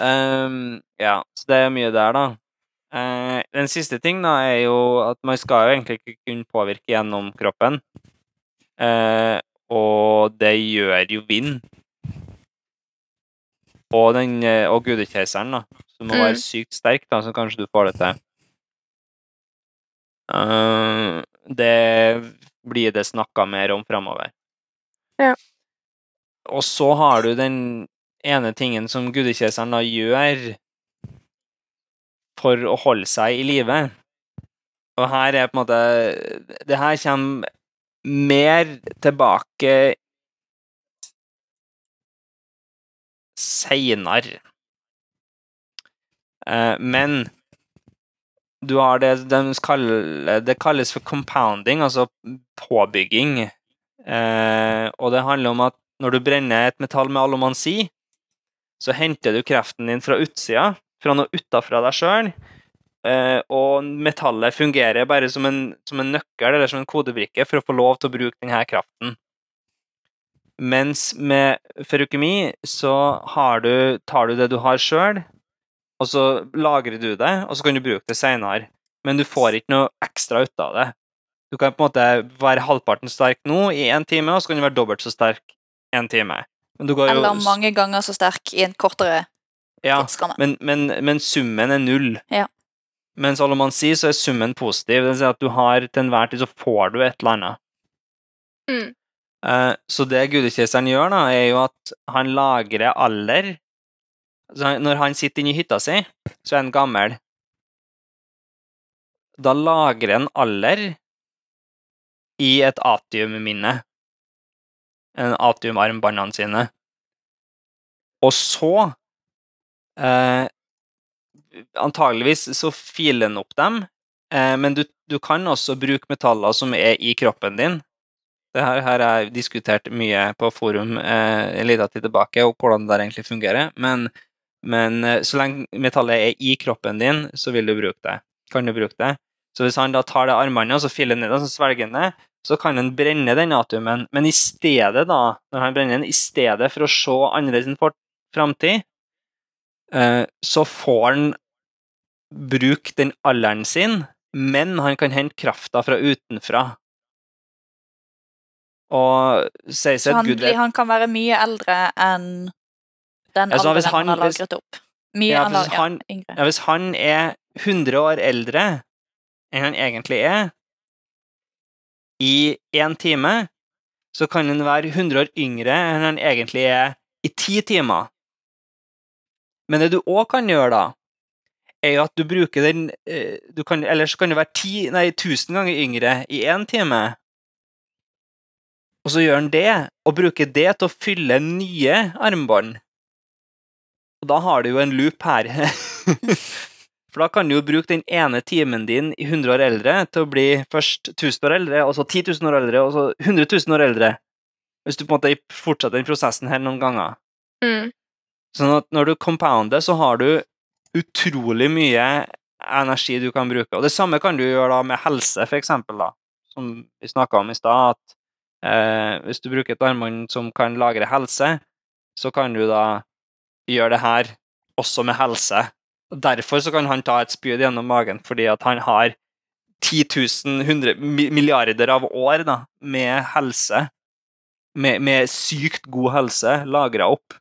Um, ja, så det er mye der, da. Uh, den siste ting da er jo at man skal jo egentlig ikke kunne påvirke gjennom kroppen. Uh, og det gjør jo vind. Og, den, uh, og gudekeiseren, da. Som må Mm. være sykt sterk, da, så kanskje du får det til. Eh, det blir det snakka mer om framover. Ja. Og så har du den ene tingen som gudekjeseren da gjør for å holde seg i live. Og her er på en måte Det her kommer mer tilbake seinere. Eh, men du har det de kaller, Det kalles for compounding, altså påbygging. Eh, og det handler om at når du brenner et metall med allomansi, så henter du kreften din fra utsida, fra noe utafra deg sjøl. Eh, og metallet fungerer bare som en, som en nøkkel eller som en kodebrikke for å få lov til å bruke denne kraften. Mens med ferukemi så du, tar du det du har sjøl, og så lagrer du det, og så kan du bruke det seinere. Men du får ikke noe ekstra ut av det. Du kan på en måte være halvparten sterk nå i én time, og så kan du være dobbelt så sterk en time. Men du går jo Eller mange ganger så sterk i en kortere ja, tidsramme. men, men, men summen er null. Ja. Mens alle man sier, så er summen positiv. Det vil si at du har til enhver tid så får du et eller annet. Mm. Uh, så det gudekjeseren gjør, da, er jo at han lagrer alder. Så når han sitter inne i hytta si, så er han gammel. Da lagrer han alder i et atiumminne. En atiumarmbåndene sine. Og så eh, Antageligvis så filer han opp dem, eh, men du, du kan også bruke metaller som er i kroppen din. Det her har jeg diskutert mye på forum eh, en liten tid tilbake, og hvordan det der egentlig fungerer. Men, men eh, så lenge metallet er i kroppen din, så vil du bruke det. Kan du bruke det. Så hvis han da tar det armbåndet og så filer ned og så svelger han det, så kan han brenne den atomen. Men i stedet, da, når han brenner den, i stedet for å se annerledes fort- framtid, eh, så får han bruke den alderen sin, men han kan hente krafta fra utenfra. Og sier seg at Gud vet han kan være mye eldre enn den Ja, alderen han, han- har lagret opp. Mye Ja, hvis han- Ja, hvis han er 100 år eldre enn han egentlig er, i én time, så kan han være 100 år yngre enn han egentlig er i ti timer. Men det du òg kan gjøre, da, er jo at du bruker den eh, du kan, Eller så kan du være ti, nei, 1000 ganger yngre i én time. Og så gjør han det, og bruker det til å fylle nye armbånd. Og da har du jo en loop her. For da kan du jo bruke den ene timen din i 100 år eldre til å bli først 1000 år eldre, og så 10 000 år eldre, og så 100 000 år eldre. Hvis du på en måte fortsetter den prosessen her noen ganger. Mm. Sånn at når du compounder, så har du utrolig mye energi du kan bruke. Og det samme kan du gjøre da med helse, for eksempel, da. Som vi snakka om i stad, at eh, hvis du bruker et armbånd som kan lagre helse, så kan du da gjøre det her også med helse. Derfor så kan han ta et spyd gjennom magen, fordi at han har 10 000 100 milliarder av år da, med helse, med, med sykt god helse, lagra opp.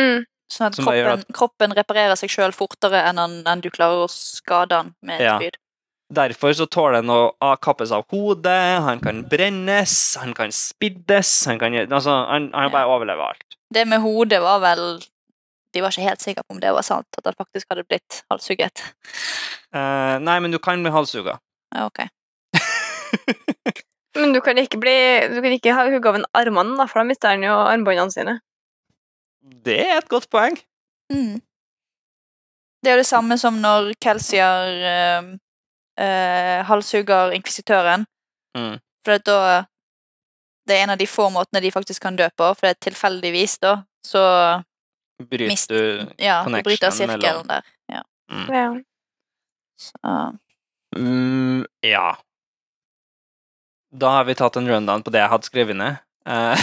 Mm. Sånn at kroppen, at kroppen, reparerer seg sjøl fortere enn, han, enn du klarer å skade han med et Ja. spyd. Derfor så tåler han å kappes av hodet, han kan brennes, han kan spiddes han kan, altså, han, han bare overlever alt. Det med hodet var vel De var ikke helt sikre på om det var sant, at han faktisk hadde blitt halshugget. Uh, nei, men du kan bli halshugga. Ja, ok. Men du kan ikke bli Du kan ikke ha hugga av en armene, da, for da mister han jo armbåndene sine. Det er et godt poeng. Mm. Det er jo det samme som når Kelsier uh, halshugger inkvisitøren. Mm. For at da Det er en av de få måtene de faktisk kan dø på, for det er tilfeldigvis, da, så Bryter Mist- du Ja, du bryter Connection sirkelen mellom- der. Ja. Ja. Så, mm, Ja. Da har vi tatt en rundown på det jeg hadde skrevet ned. Ja.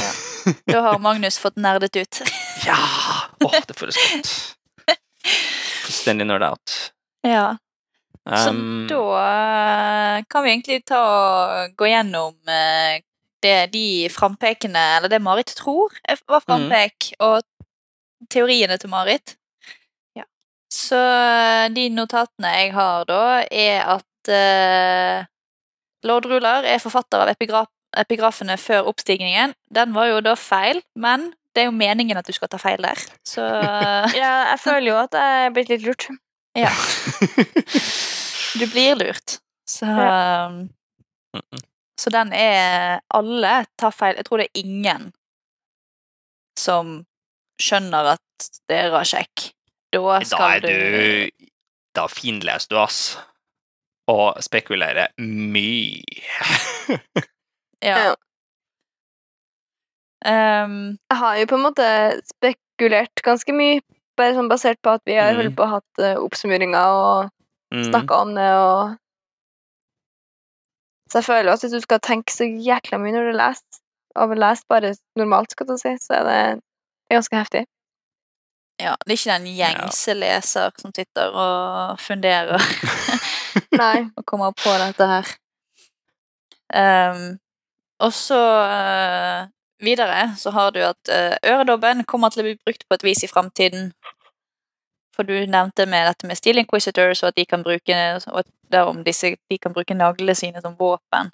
da har Magnus fått nerdet ut. ja! Åh, det føles godt. Fullstendig nerd out. ja. Så Um, da eh, kan vi egentlig ta og gå gjennom eh, det de frampekene, eller det Marit tror var frampek, og teoriene til Marit. Ja. Så eh, de notatene jeg har da, er at uh, Lord Ruler er forfatter av epigraf epigrafene før oppstigningen. Den var jo da feil, men det er jo meningen at du skal ta feil der. Så ja, jeg føler jo at jeg er blitt litt lurt. ja. Du blir lurt. Så ja. Så den er Alle tar feil. Jeg tror det er ingen som skjønner at det er raskjekk. Da Da skal er du Da finleser du, ass. Og spekulerer mye. Ja. Um, Jeg har jo på en måte spekulert ganske mye, bare sånn basert på at vi har Mhm. holdt på å hatt uh, oppsummeringer og Mm. snakka om det og Så jeg føler at hvis du skal tenke så jækla mye når du leser, og leser bare normalt, skal du si, så er det er ganske heftig. ja, det er ikke den gjengse leser som sitter og funderer Nei. og kommer på dette her. Um, og så uh, videre så har du at uh, øredobben kommer til å bli brukt på et vis i framtiden. For du nevnte med dette med Steel Inquisitors, og at de kan bruke, og derom disse, de kan bruke naglene sine som våpen.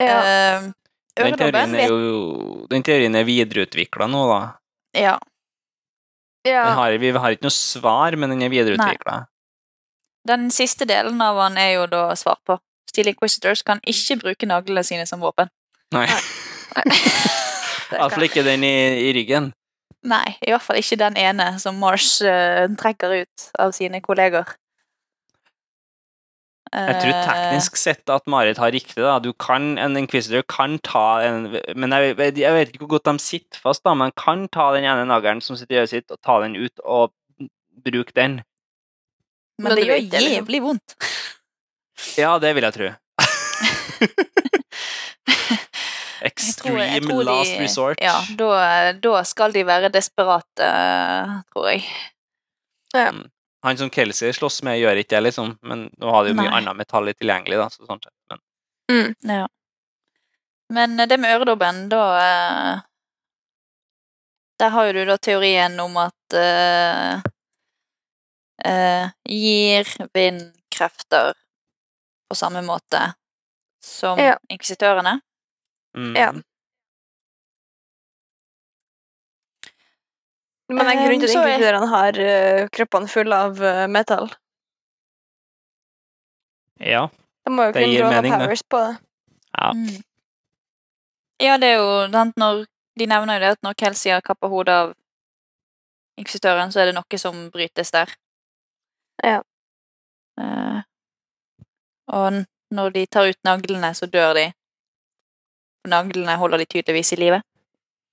Ja. Um, Den teorien er jo Den teorien er videreutvikla nå, da. Ja. ja. Har, vi har ikke noe svar, men den er videreutvikla. Den siste delen av han er jo da svar på. Steel Inquisitors kan ikke bruke naglene sine som våpen. Nei. Iallfall ikke den i, i ryggen. Nei, i hvert fall ikke den ene som Marsh uh, trekker ut av sine kolleger. Jeg tror Eh, teknisk sett at Marit har riktig. da. Du kan, En inquisitor kan ta en Men jeg, vet- jeg vet ikke hvor godt de sitter fast, da, men kan ta den ene nageren som sitter i øyet sitt, og ta den ut og bruke den. Men Men det gjør liksom. jævlig vondt. Ja, det vil jeg tro. Jeg tror- jeg Extreme tror de- last resort. Ja, da, da skal de være desperate, tror jeg. Han som Kelsey slåss med, gjør ikke det, liksom. Men nå har de jo mye Nei. annet metall tilgjengelig, da. Så sånn sett. Men Mm. Ja. Men eh, det med øredobben, da eh, Der har jo du da teorien om at eh, eh, Gir vind krefter på samme måte som Ja. inkvisitørene. mm. Ja. Men det er grunnen til at inkluderende har uh, kroppene fulle av uh, metall. ja. De må jo Det kunne gir mening, det. powers på det. Ja. Mm. Ja, det er jo sant, når De nevner jo det at når Kelsey har kappa hodet av inkvisitøren, så er det noe som brytes der. Ja. Uh, og når de tar ut naglene, så dør de. Naglene holder de tydeligvis i live.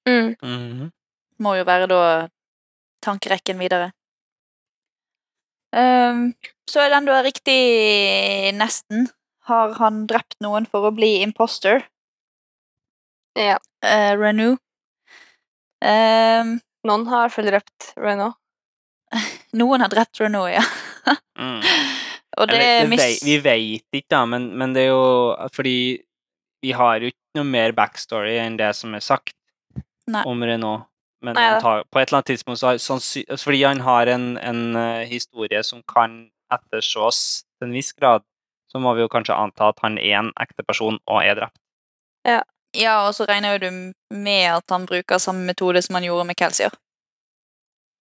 Mm. Mhm. Må jo være da tankerekken videre. Um, så er den da riktig nesten. Har han drept noen for å bli imposter? Ja. uh, Renew. Um, Noen har i hvert fall drept Reno. Noen har drept Renault, ja. Mm. Og det Eller, er mis... vei- vi vet ikke, da, men, men det er jo fordi vi har jo ikke noe mer backstory enn det som er sagt Nei. om Renault. Men ah, ja. tar, på et eller annet tidspunkt så har sannsy- altså Fordi han har en, en uh, historie som kan ettersås til en viss grad, så må vi jo kanskje anta at han er en ekte person og er drept. Ja, og så regner jo du med at han bruker samme metode som han gjorde med Kelsier.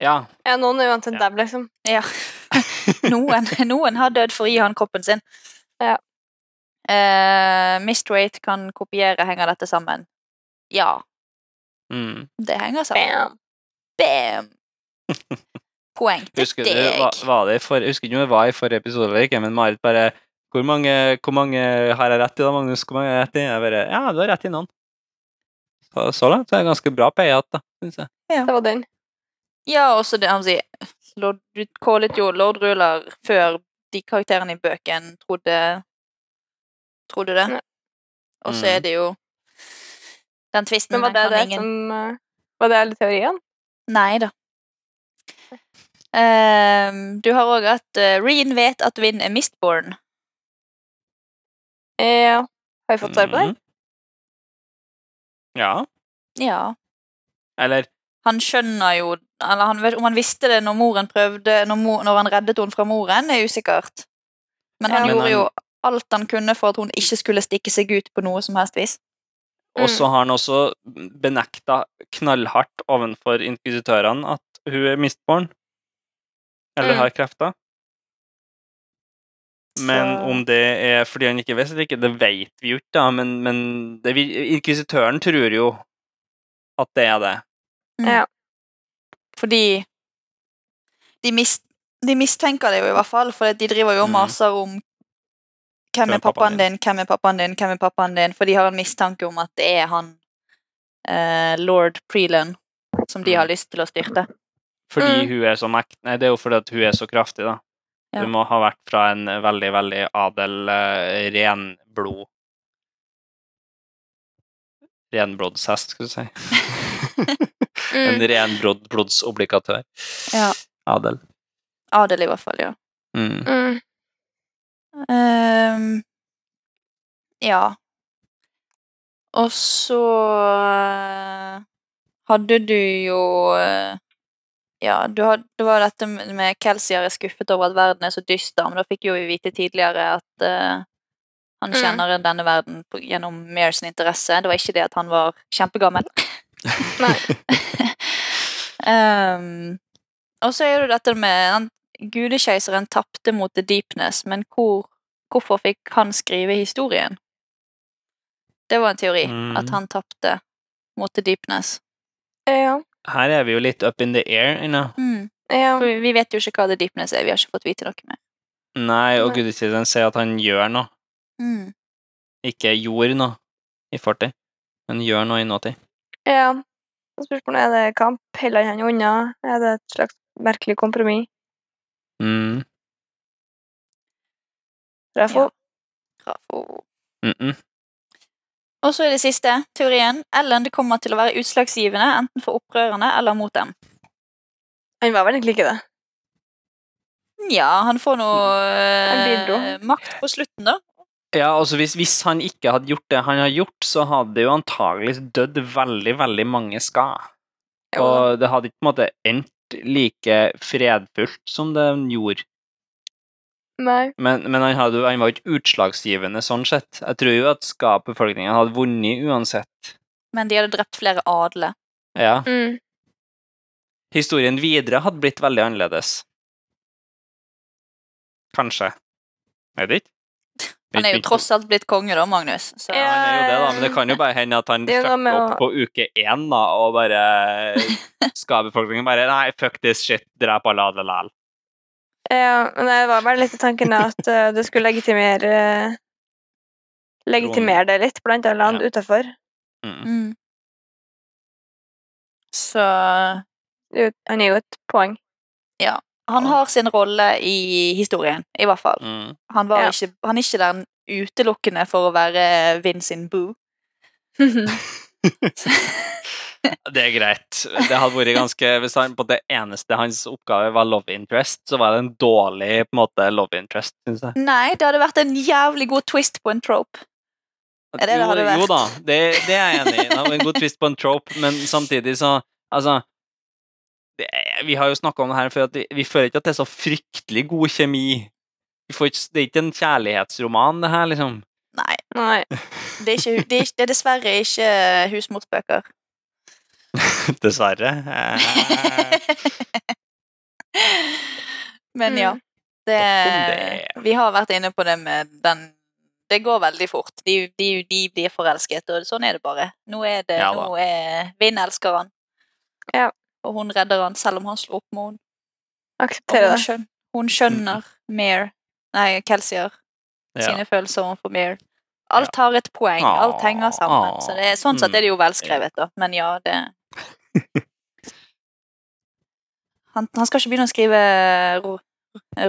Ja. Ja, noen er uansett Ja. dem liksom. Ja. Noen, noen har dødd for å gi han kroppen sin. Ja. Uh, Mistrate kan kopiere. Henger dette sammen? Ja, Mm. det henger sammen. Bam. Bam! Poeng til Husker du, deg. var, var det for, husker ikke om det var i forrige episode eller ikke, men Marit bare hvor mange, hvor mange har jeg rett i da, Magnus? Hvor mange har jeg rett i? Jeg bare, ja, du har rett i noen. Så, så langt så er det ganske bra peiat, da, syns jeg. Det var den. Ja, også det han sier Lord, Du callet jo Lord Ruler før de karakterene i bøken trodde Trodde det. Og så Mm. er det jo den tvisten Men var det det ingen som eh, Var det alle teoriene? Nei da. Um, du har òg at uh, Reen vet at Vinn er Mistborn. Ja. Har vi fått svar på det? Mm. Ja, Ja. eller Han skjønner jo Eller han vet, om han visste det når moren prøvde Når, mor, når han reddet henne fra moren, er usikkert. Men han Ja. Men gjorde han- jo alt han kunne for at hun ikke skulle stikke seg ut på noe som helst vis. Og så har han også benekta knallhardt ovenfor inkvisitørene at hun er mistborn. Eller Mm. har krefter. Men Så- om det er fordi han ikke visste det ikke, det vet vi jo ikke, da. Men, men det, inkvisitøren tror jo at det er det. Mm. Ja. Fordi de, mis, de mistenker det jo i hvert fall, for de driver jo og Mm. maser om hvem er pappaen din, hvem er pappaen din, hvem er pappaen din, for de har en mistanke om at det er han eh, lord Prelan som de Mm. har lyst til å styrte. Fordi Mm. hun er så mekt... Nei, det er jo fordi at hun er så kraftig, da. Ja. Hun må ha vært fra en veldig, veldig adel, eh, renblod Renblodshest, skal du si. En Mm. renblodsobligatør. Ja. Adel. Adel, i hvert fall, ja. Mm. Mm. Ehm, ja. Og så eh, hadde du jo eh, Ja, du had, det var dette med Kelsier er skuffet over at verden er så dyster, men da fikk jo vi vite tidligere at uh, han Mm. kjenner denne verden på, gjennom Mears interesse. Det var ikke det at han var kjempegammel. Nei. um, og så er det dette med han, Gudekeiseren tapte mot The Deepness, men hvor, hvorfor fikk han skrive historien? Det var en teori, Mm. at han tapte mot The Deepness. Ja. Her er vi jo litt up in the air ennå. Mm. Ja. For vi vet jo ikke hva The Deepness er, vi har ikke fått vite noe mer. Nei, og Nei. sier at han gjør noe. Mm. Ikke gjorde noe i fortid, men gjør noe i nåtid. ja. Spørsmålet er det kamp. Heller han unna? Er det et slags merkelig kompromiss? Mm. Rafo? Ja. Rafo. Mm -mm. Og så er det siste teorien. Ellen det kommer til å være utslagsgivende, enten for opprørerne eller mot dem. Han var vel egentlig ikke det. Ja, han får noe eh, makt på slutten, da. Ja, altså hvis, hvis han ikke hadde gjort det han har gjort, så hadde det jo antagelig dødd veldig, veldig mange skad. Og det hadde ikke på en måte endt like fredfullt som det gjorde. Nei. Men, men han, hadde, han var ikke utslagsgivende sånn sett. Jeg tror jo at skapbefolkningen hadde vunnet uansett. Men de hadde drept flere adle. Ja. Mm. Historien videre hadde blitt veldig annerledes. Kanskje. Vet ikke. Han er jo tross alt blitt konge, da, Magnus. Så Ja. Han er jo det, da, men det kan jo bare hende at han er fucker opp å- på uke én, da, og bare skal befolkningen bare Nei, fuck this shit, drep alle alle lal. Ja, men det var bare litt i tanken at uh, det skulle legitimere Legitimere det litt blant alle land Ja. utenfor. Mm. mm. Så Han er jo et poeng. Han har sin rolle i historien, i hvert fall. Mm. Han, var Ja. ikke, han er ikke der utelukkende for å være Vin sin boo. Det er greit. Det hadde vært ganske Hvis han på det eneste hans oppgave var love interest, så var det en dårlig på en måte love interest, syns jeg. Nei, det hadde vært en jævlig god twist på en trope. Er det det jo, hadde vært? Jo da, det, det er jeg enig i. En god twist på en trope, men samtidig så Altså det, Vi har jo snakka om det her før, at vi, vi føler ikke at det er så fryktelig god kjemi. Vi får ikke, det er ikke en kjærlighetsroman, det her, liksom. Nei, Nei. det er, ikke, det er, ikke, det er dessverre ikke husmorsbøker. Dessverre. Eh, Men ja. Mm. Det, det. vi har vært inne på det med den Det går veldig fort. De, de, de blir forelsket, og sånn er det bare. Nå er det Ja nå er Vinn elsker han. Ja. Og hun redder han selv om han slår opp med henne. Aksepterer det. Hun, hun skjønner Mare Nei, Kelsier ja. sine følelser overfor Mare. Alt har et poeng. Alt henger sammen. Så det, er- sånn sett er det jo velskrevet, da. Men ja, det han, han skal ikke begynne å skrive ro,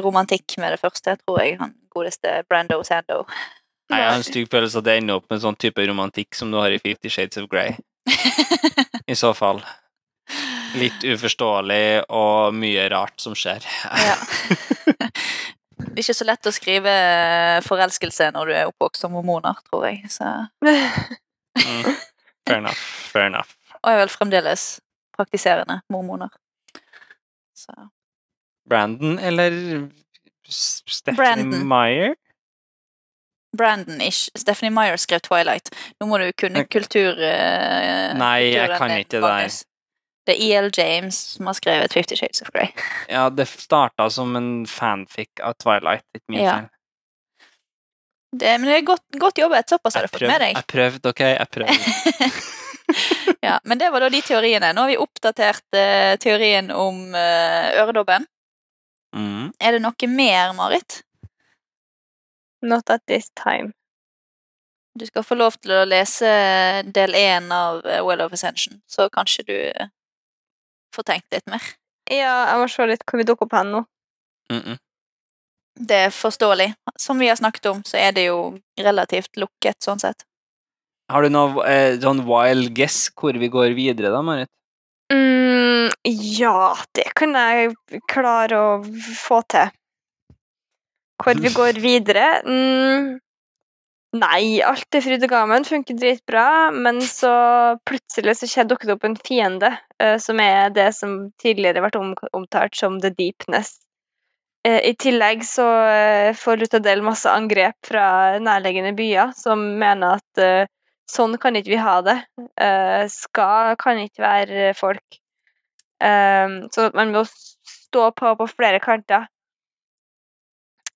romantikk med det første, tror jeg. Han godeste Brando Sando. Nei, Jeg har en stygg følelse at det ender opp med en sånn type romantikk som du har i Fifty Shades of Grey. I så fall. Litt uforståelig og mye rart som skjer. Ja. Det er ikke så lett å skrive forelskelse når du er oppvokst som mormoner, tror jeg. Så, Mm. Fair enough. Fair enough. og jeg er vel fremdeles praktiserende mormoner. Så Brandon eller Stephanie Brandon. Meyer? Brandon ish. Stephanie Meyer skrev Twilight. Nå må du kunne kultur... Uh, Nei, jeg kan ikke det der. Det er E.L. James som har skrevet Fifty Shades of Grey. Ja, det starta som en fanfic av Twilight. Litt min Ja. Det, men det er godt, godt jobbet. Såpass har du fått med deg. jeg prøvde, ok? Jeg prøvde. ja, men det var da de teoriene. Nå har vi oppdatert uh, teorien om uh, øredobben. Mm. Er det noe mer, Marit? Not at this time. Du skal få lov til å lese del én av eh, Well of Ascension, så kanskje du får tenkt litt mer. Ja, jeg må se litt hvor vi dukker opp hen nå. Mm -mm. Det er forståelig. Som vi har snakket om, så er det jo relativt lukket, sånn sett. Har du noe eh, sånn wild guess hvor vi går videre, da, Marit? Mm, ja, det kan jeg klare å få til. Hvor vi går videre mm, Nei, alt er fryd og gammen, funker dritbra, men så plutselig så dukket det opp en fiende, uh, som er det som tidligere ble om, omtalt som The Deepness. Uh, I tillegg så uh, får Lutadel masse angrep fra nærliggende byer, som mener at sånn kan ikke vi ha det. Skal kan ikke være folk. Så man må stå på på flere kanter.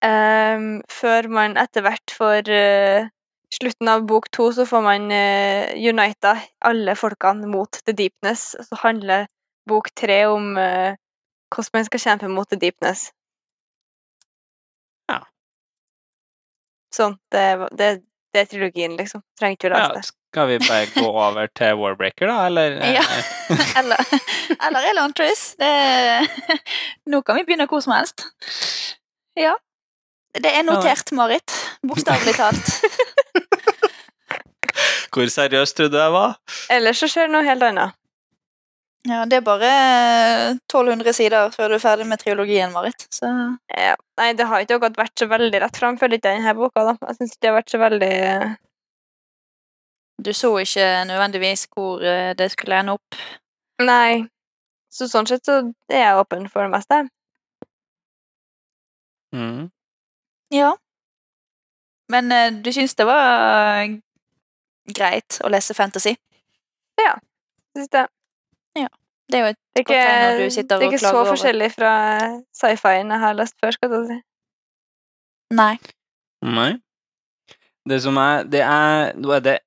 Um, før man etter hvert får uh, slutten av bok to, så får man uh, unita alle folkene mot The Deepness. Så handler bok tre om uh, hvordan man skal kjempe mot The Deepness. Ja. Sånn. Det, det, det er trilogien, liksom. Trenger ikke å lese Ja, skal vi bare gå over til Warbreaker, da, eller? eh, Ja. Eller, eller Elantris. Det Nå kan vi begynne hvor som helst. Ja. Det er notert, Marit. Bokstavelig talt. Hvor seriøst trodde du jeg var? Ellers så skjer det noe helt annet. Ja, det er bare 1200 sider før du er ferdig med triologien, Marit. Så Ja. Nei, det har ikke akkurat vært så veldig rett fram, føler denne boka. da. Jeg syns det har vært så veldig du så ikke nødvendigvis hvor eh, det skulle ende opp. Nei. Så sånn sett så er jeg åpen for det meste. Mm. Ja. Men eh, du syns det var eh, greit å lese fantasy? Ja, Synes det. Det er jo et Det er godt tegn når du ikke, over det er ikke så over forskjellig fra sci-fien jeg har lest før. skal jeg si. Nei. Nei. Det som er Det er Nå er det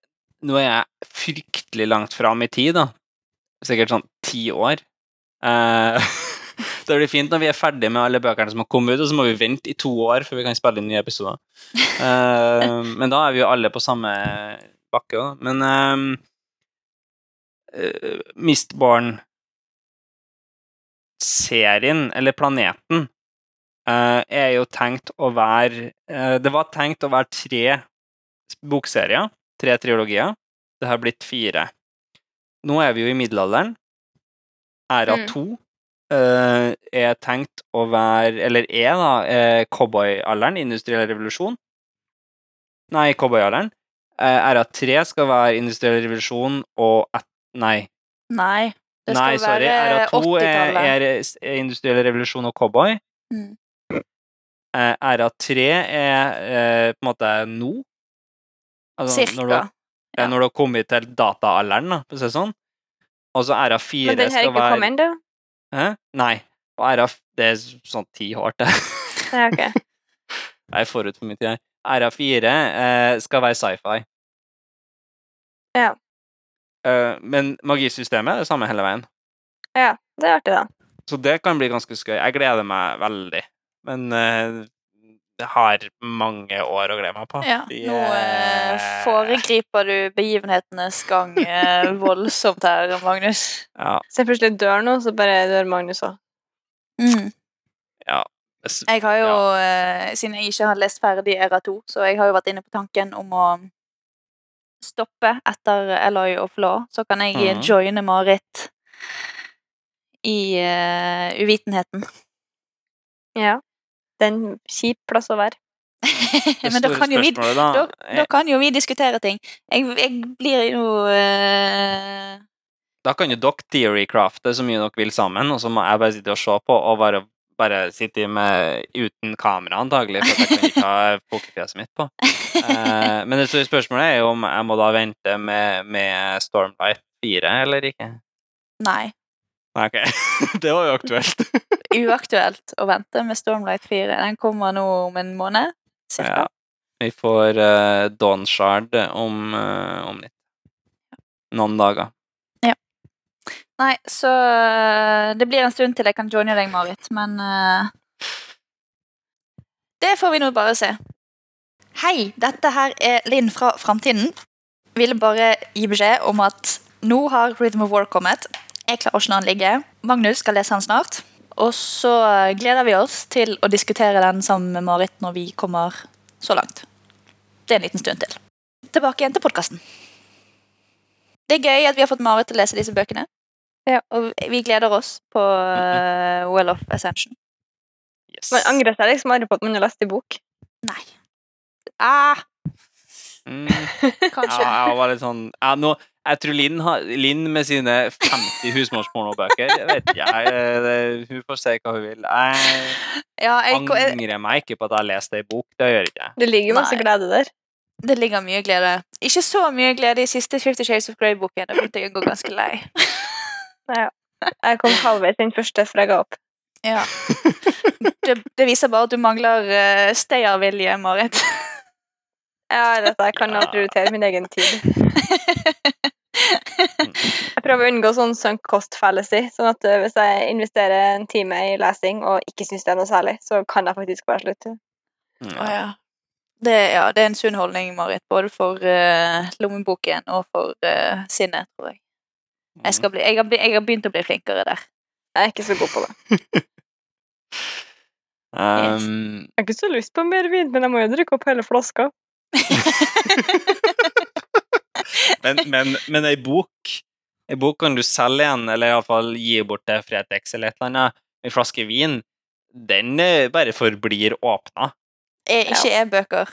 Nå er jeg fryktelig langt fram i tid, da. Sikkert sånn ti år. Eh, det blir fint når vi er ferdig med alle bøkene som har kommet ut, og så må vi vente i to år før vi kan spille inn nye episoder. Uh, men da er vi jo alle på samme bakke, da. Men ehm, eh, Mistborn-serien, eller planeten, uh, er jo tenkt å være eh, Det var tenkt å være tre bokserier, tre triologier. Det har blitt fire. Nå er vi jo i middelalderen. Æra Mm. Eh, er tenkt å være, eller er da, uh, cowboyalderen, industriell revolusjon. Nei, cowboyalderen. Uh, RA3 skal være industriell revolusjon og et, Nei, Nei. Det skal nei sorry. være Æra to er, 80-tallet. er, industriell revolusjon og cowboy. Mm. Uh, RA3 er uh, på en måte nå. Altså, Når du, Cirka. ja. når du har kommet til dataalderen, da, for å si det sånn. Og så skal være Men den har ikke kommet ennå. Hæ? Nei. Æra Det er sånn ti år til. Ja, ok. Jeg er forut for min tid her. Æra eh, skal være sci-fi. Ja. Eh, men magisystemet er det samme hele veien. Ja, det er artig, da. Så det kan bli ganske skøy. Jeg gleder meg veldig. Men eh, har mange år å glede meg på. Ja, yeah. nå eh, eh, foregriper du begivenhetenes gang eh, voldsomt her, Magnus. Ja. Så jeg plutselig dør nå, så bare dør Magnus òg. Mm. Ja. Jeg har jo, ja. eh, siden jeg ikke har lest ferdig Era 2, så jeg har jo vært inne på tanken om å stoppe etter Eloy of Law. Så kan jeg Mhm. joine Marit i uh, uvitenheten. Ja. Det er en kjip plass å være. Men da kan, jo vi, da, da, da kan jo vi diskutere ting. Jeg, jeg blir jo uh... Da kan jo dere theorycrafte så mye dere vil sammen, og så må jeg bare sitte og se på og bare, bare sitte med uten kamera, antagelig, for jeg kan ikke ha pokerfjeset mitt på. Uh, men det store spørsmålet er jo om jeg må da vente med, med Stormlight 4 eller ikke. Nei. Nei, ok. det var jo aktuelt. Uaktuelt å vente med Stormlight 4. Den kommer nå om en måned. Cirka. Ja. Vi får uh, Dawn Shard om, uh, om litt. Noen dager. Nei, så øh, det blir en stund til jeg kan joine deg, Marit, men uh, Det får vi nå bare se. Hei, dette her er Linn fra Framtiden. Ville bare gi beskjed om at nå har Rhythm of War kommet. Jeg klarer ikke når den ligger. Magnus skal lese den snart. Og så gleder vi oss til å diskutere den sammen med Marit når vi kommer så langt. Det er en liten stund til. Tilbake igjen til podkasten. Det er gøy at vi har fått Marit til å lese disse bøkene. Ja. Og vi gleder oss på uh, Well of Ascension. Yes. Man angrer seg liksom aldri på at man har lest i bok. Nei. Ah, Mm. kanskje. Ja, jeg var litt sånn ja, nå, Jeg tror Linn, har, Linn med sine 50 husmorspornobøker Jeg vet ikke, jeg, det, hun får si hva hun vil. Jeg Ja, jeg, angrer meg ikke på at jeg har lest ei bok. Det gjør ikke jeg. Det ligger masse Nei. glede der. det ligger mye glede. Ikke så mye glede i siste Fifty Shades of Grey-boken. Da begynte jeg å gå ganske lei. Jeg kom halvveis den første før jeg ga opp. Ja. Det, det viser bare at du mangler uh, stayervilje, Marit. Ja, dette jeg kan Ja. prioritere min egen tid. Jeg prøver å unngå sånn sunk cost fallacy, sånn at eh, hvis jeg investerer en time i lesing og ikke syns det er noe særlig, så kan jeg faktisk bare slutte. Ja. Oh, ja. Det, ja, det er en sunn holdning, Marit. Både for uh, lommeboken og for uh, sinnet, tror jeg. Jeg, skal bli, jeg, har, jeg har begynt å bli flinkere der. Jeg er ikke så god på det. Um, Jeg har ikke så lyst på mer vin, men jeg må jo drikke opp hele flaska. men, men, men ei bok Ei bok kan du selge igjen, eller iallfall gi bort til Fretex eller et eller annet. En flaske vin, den eh, bare forblir åpna. Er ikke e-bøker.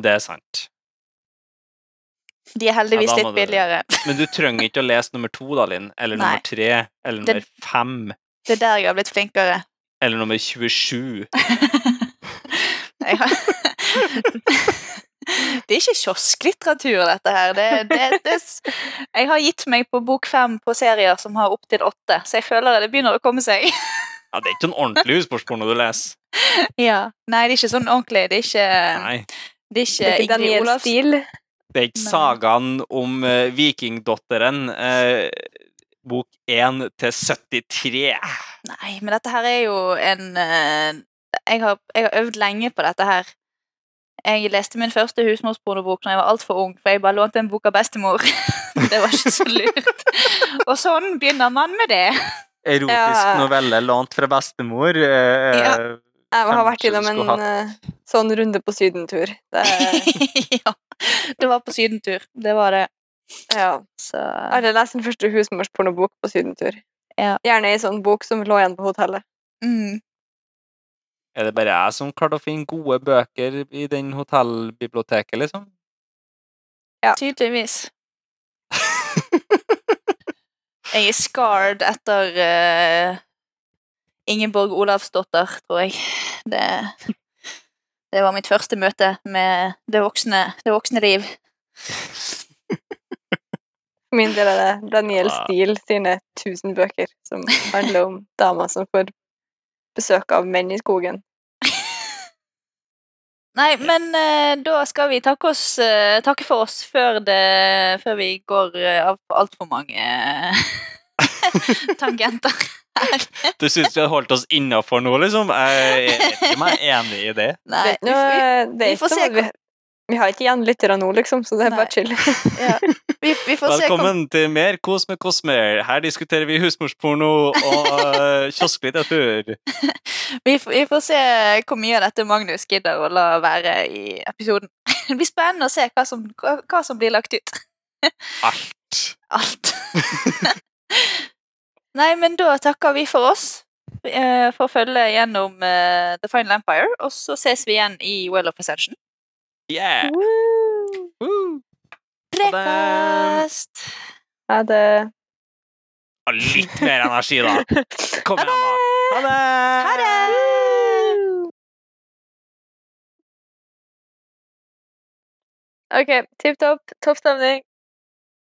Det er sant. De er heldigvis Ja, litt billigere. du-. Men du trenger ikke å lese nummer to, da, Linn. Eller Nei. nummer tre. Eller Det- nummer fem. Det er der jeg har blitt flinkere. Eller nummer 27. Jeg har... Det er ikke kiosklitteratur, dette her. Det, det, det, jeg har gitt meg på bok fem på serier som har opptil åtte, så jeg føler det begynner å komme seg. Ja, det er ikke en ordentlig husmorsporno du leser. Ja. Nei, det er ikke sånn ordentlig. Det er ikke, Nei. det er Det ikke er Ingrid Daniel Stil. Det er ikke sagaen om uh, vikingdotteren, Uh, bok 1 til 73. Nei, men dette her er jo en uh, jeg, har, jeg har øvd lenge på dette her. Jeg leste min første husmorspornobok da jeg var altfor ung, for jeg bare lånte en bok av bestemor. det var ikke så lurt. Og sånn begynner man med det. Erotisk Ja. novelle lånt fra bestemor. eh, Ja. Jeg har vært innom en skulle eh, sånn runde på sydentur. Det ja. Det var på sydentur. Det var det. Ja. Så Jeg hadde lest den første husmorspornobok på sydentur. Ja. Gjerne ei sånn bok som lå igjen på hotellet. mm, Er det bare jeg som klarte å finne gode bøker i den hotellbiblioteket, liksom? Ja. tydeligvis. Jeg er scarred etter uh, Ingeborg Olavsdotter, tror jeg. Det, det var mitt første møte med det voksne, det voksne liv. Min del er det Daniel. Steele sine 1000 bøker, som handler om damer som får besøk av menn i skogen. Nei, men eh, da skal vi takke, oss, eh, takke for oss før, det, før vi går eh, av på altfor mange eh, tangenter her. Du syns vi har holdt oss innafor nå, liksom? Jeg er ikke meg enig i det. Nei, nå, vi, vi får se vi, vi har ikke igjen lyttere nå, liksom, så det er Nei. bare chill. ja, vi, vi får se Velkommen til mer Kos med Kosmer. Her diskuterer vi husmorsporno og uh, kiosklitteratur. Vi, får- vi får se hvor mye av dette Magnus gidder å la være i episoden. Det blir spennende å se hva som, hva, hva som blir lagt ut. Alt. Alt. Nei, men da takker vi for oss eh, for å følge gjennom uh, The Final Empire, og så ses vi igjen i Well of Ascension. Yeah! Woo! Woo! Prekast! Ha det. Ha Litt mer energi, da. Kom igjen, da. Ha det! Ha det! OK, tipp topp. Topp stemning.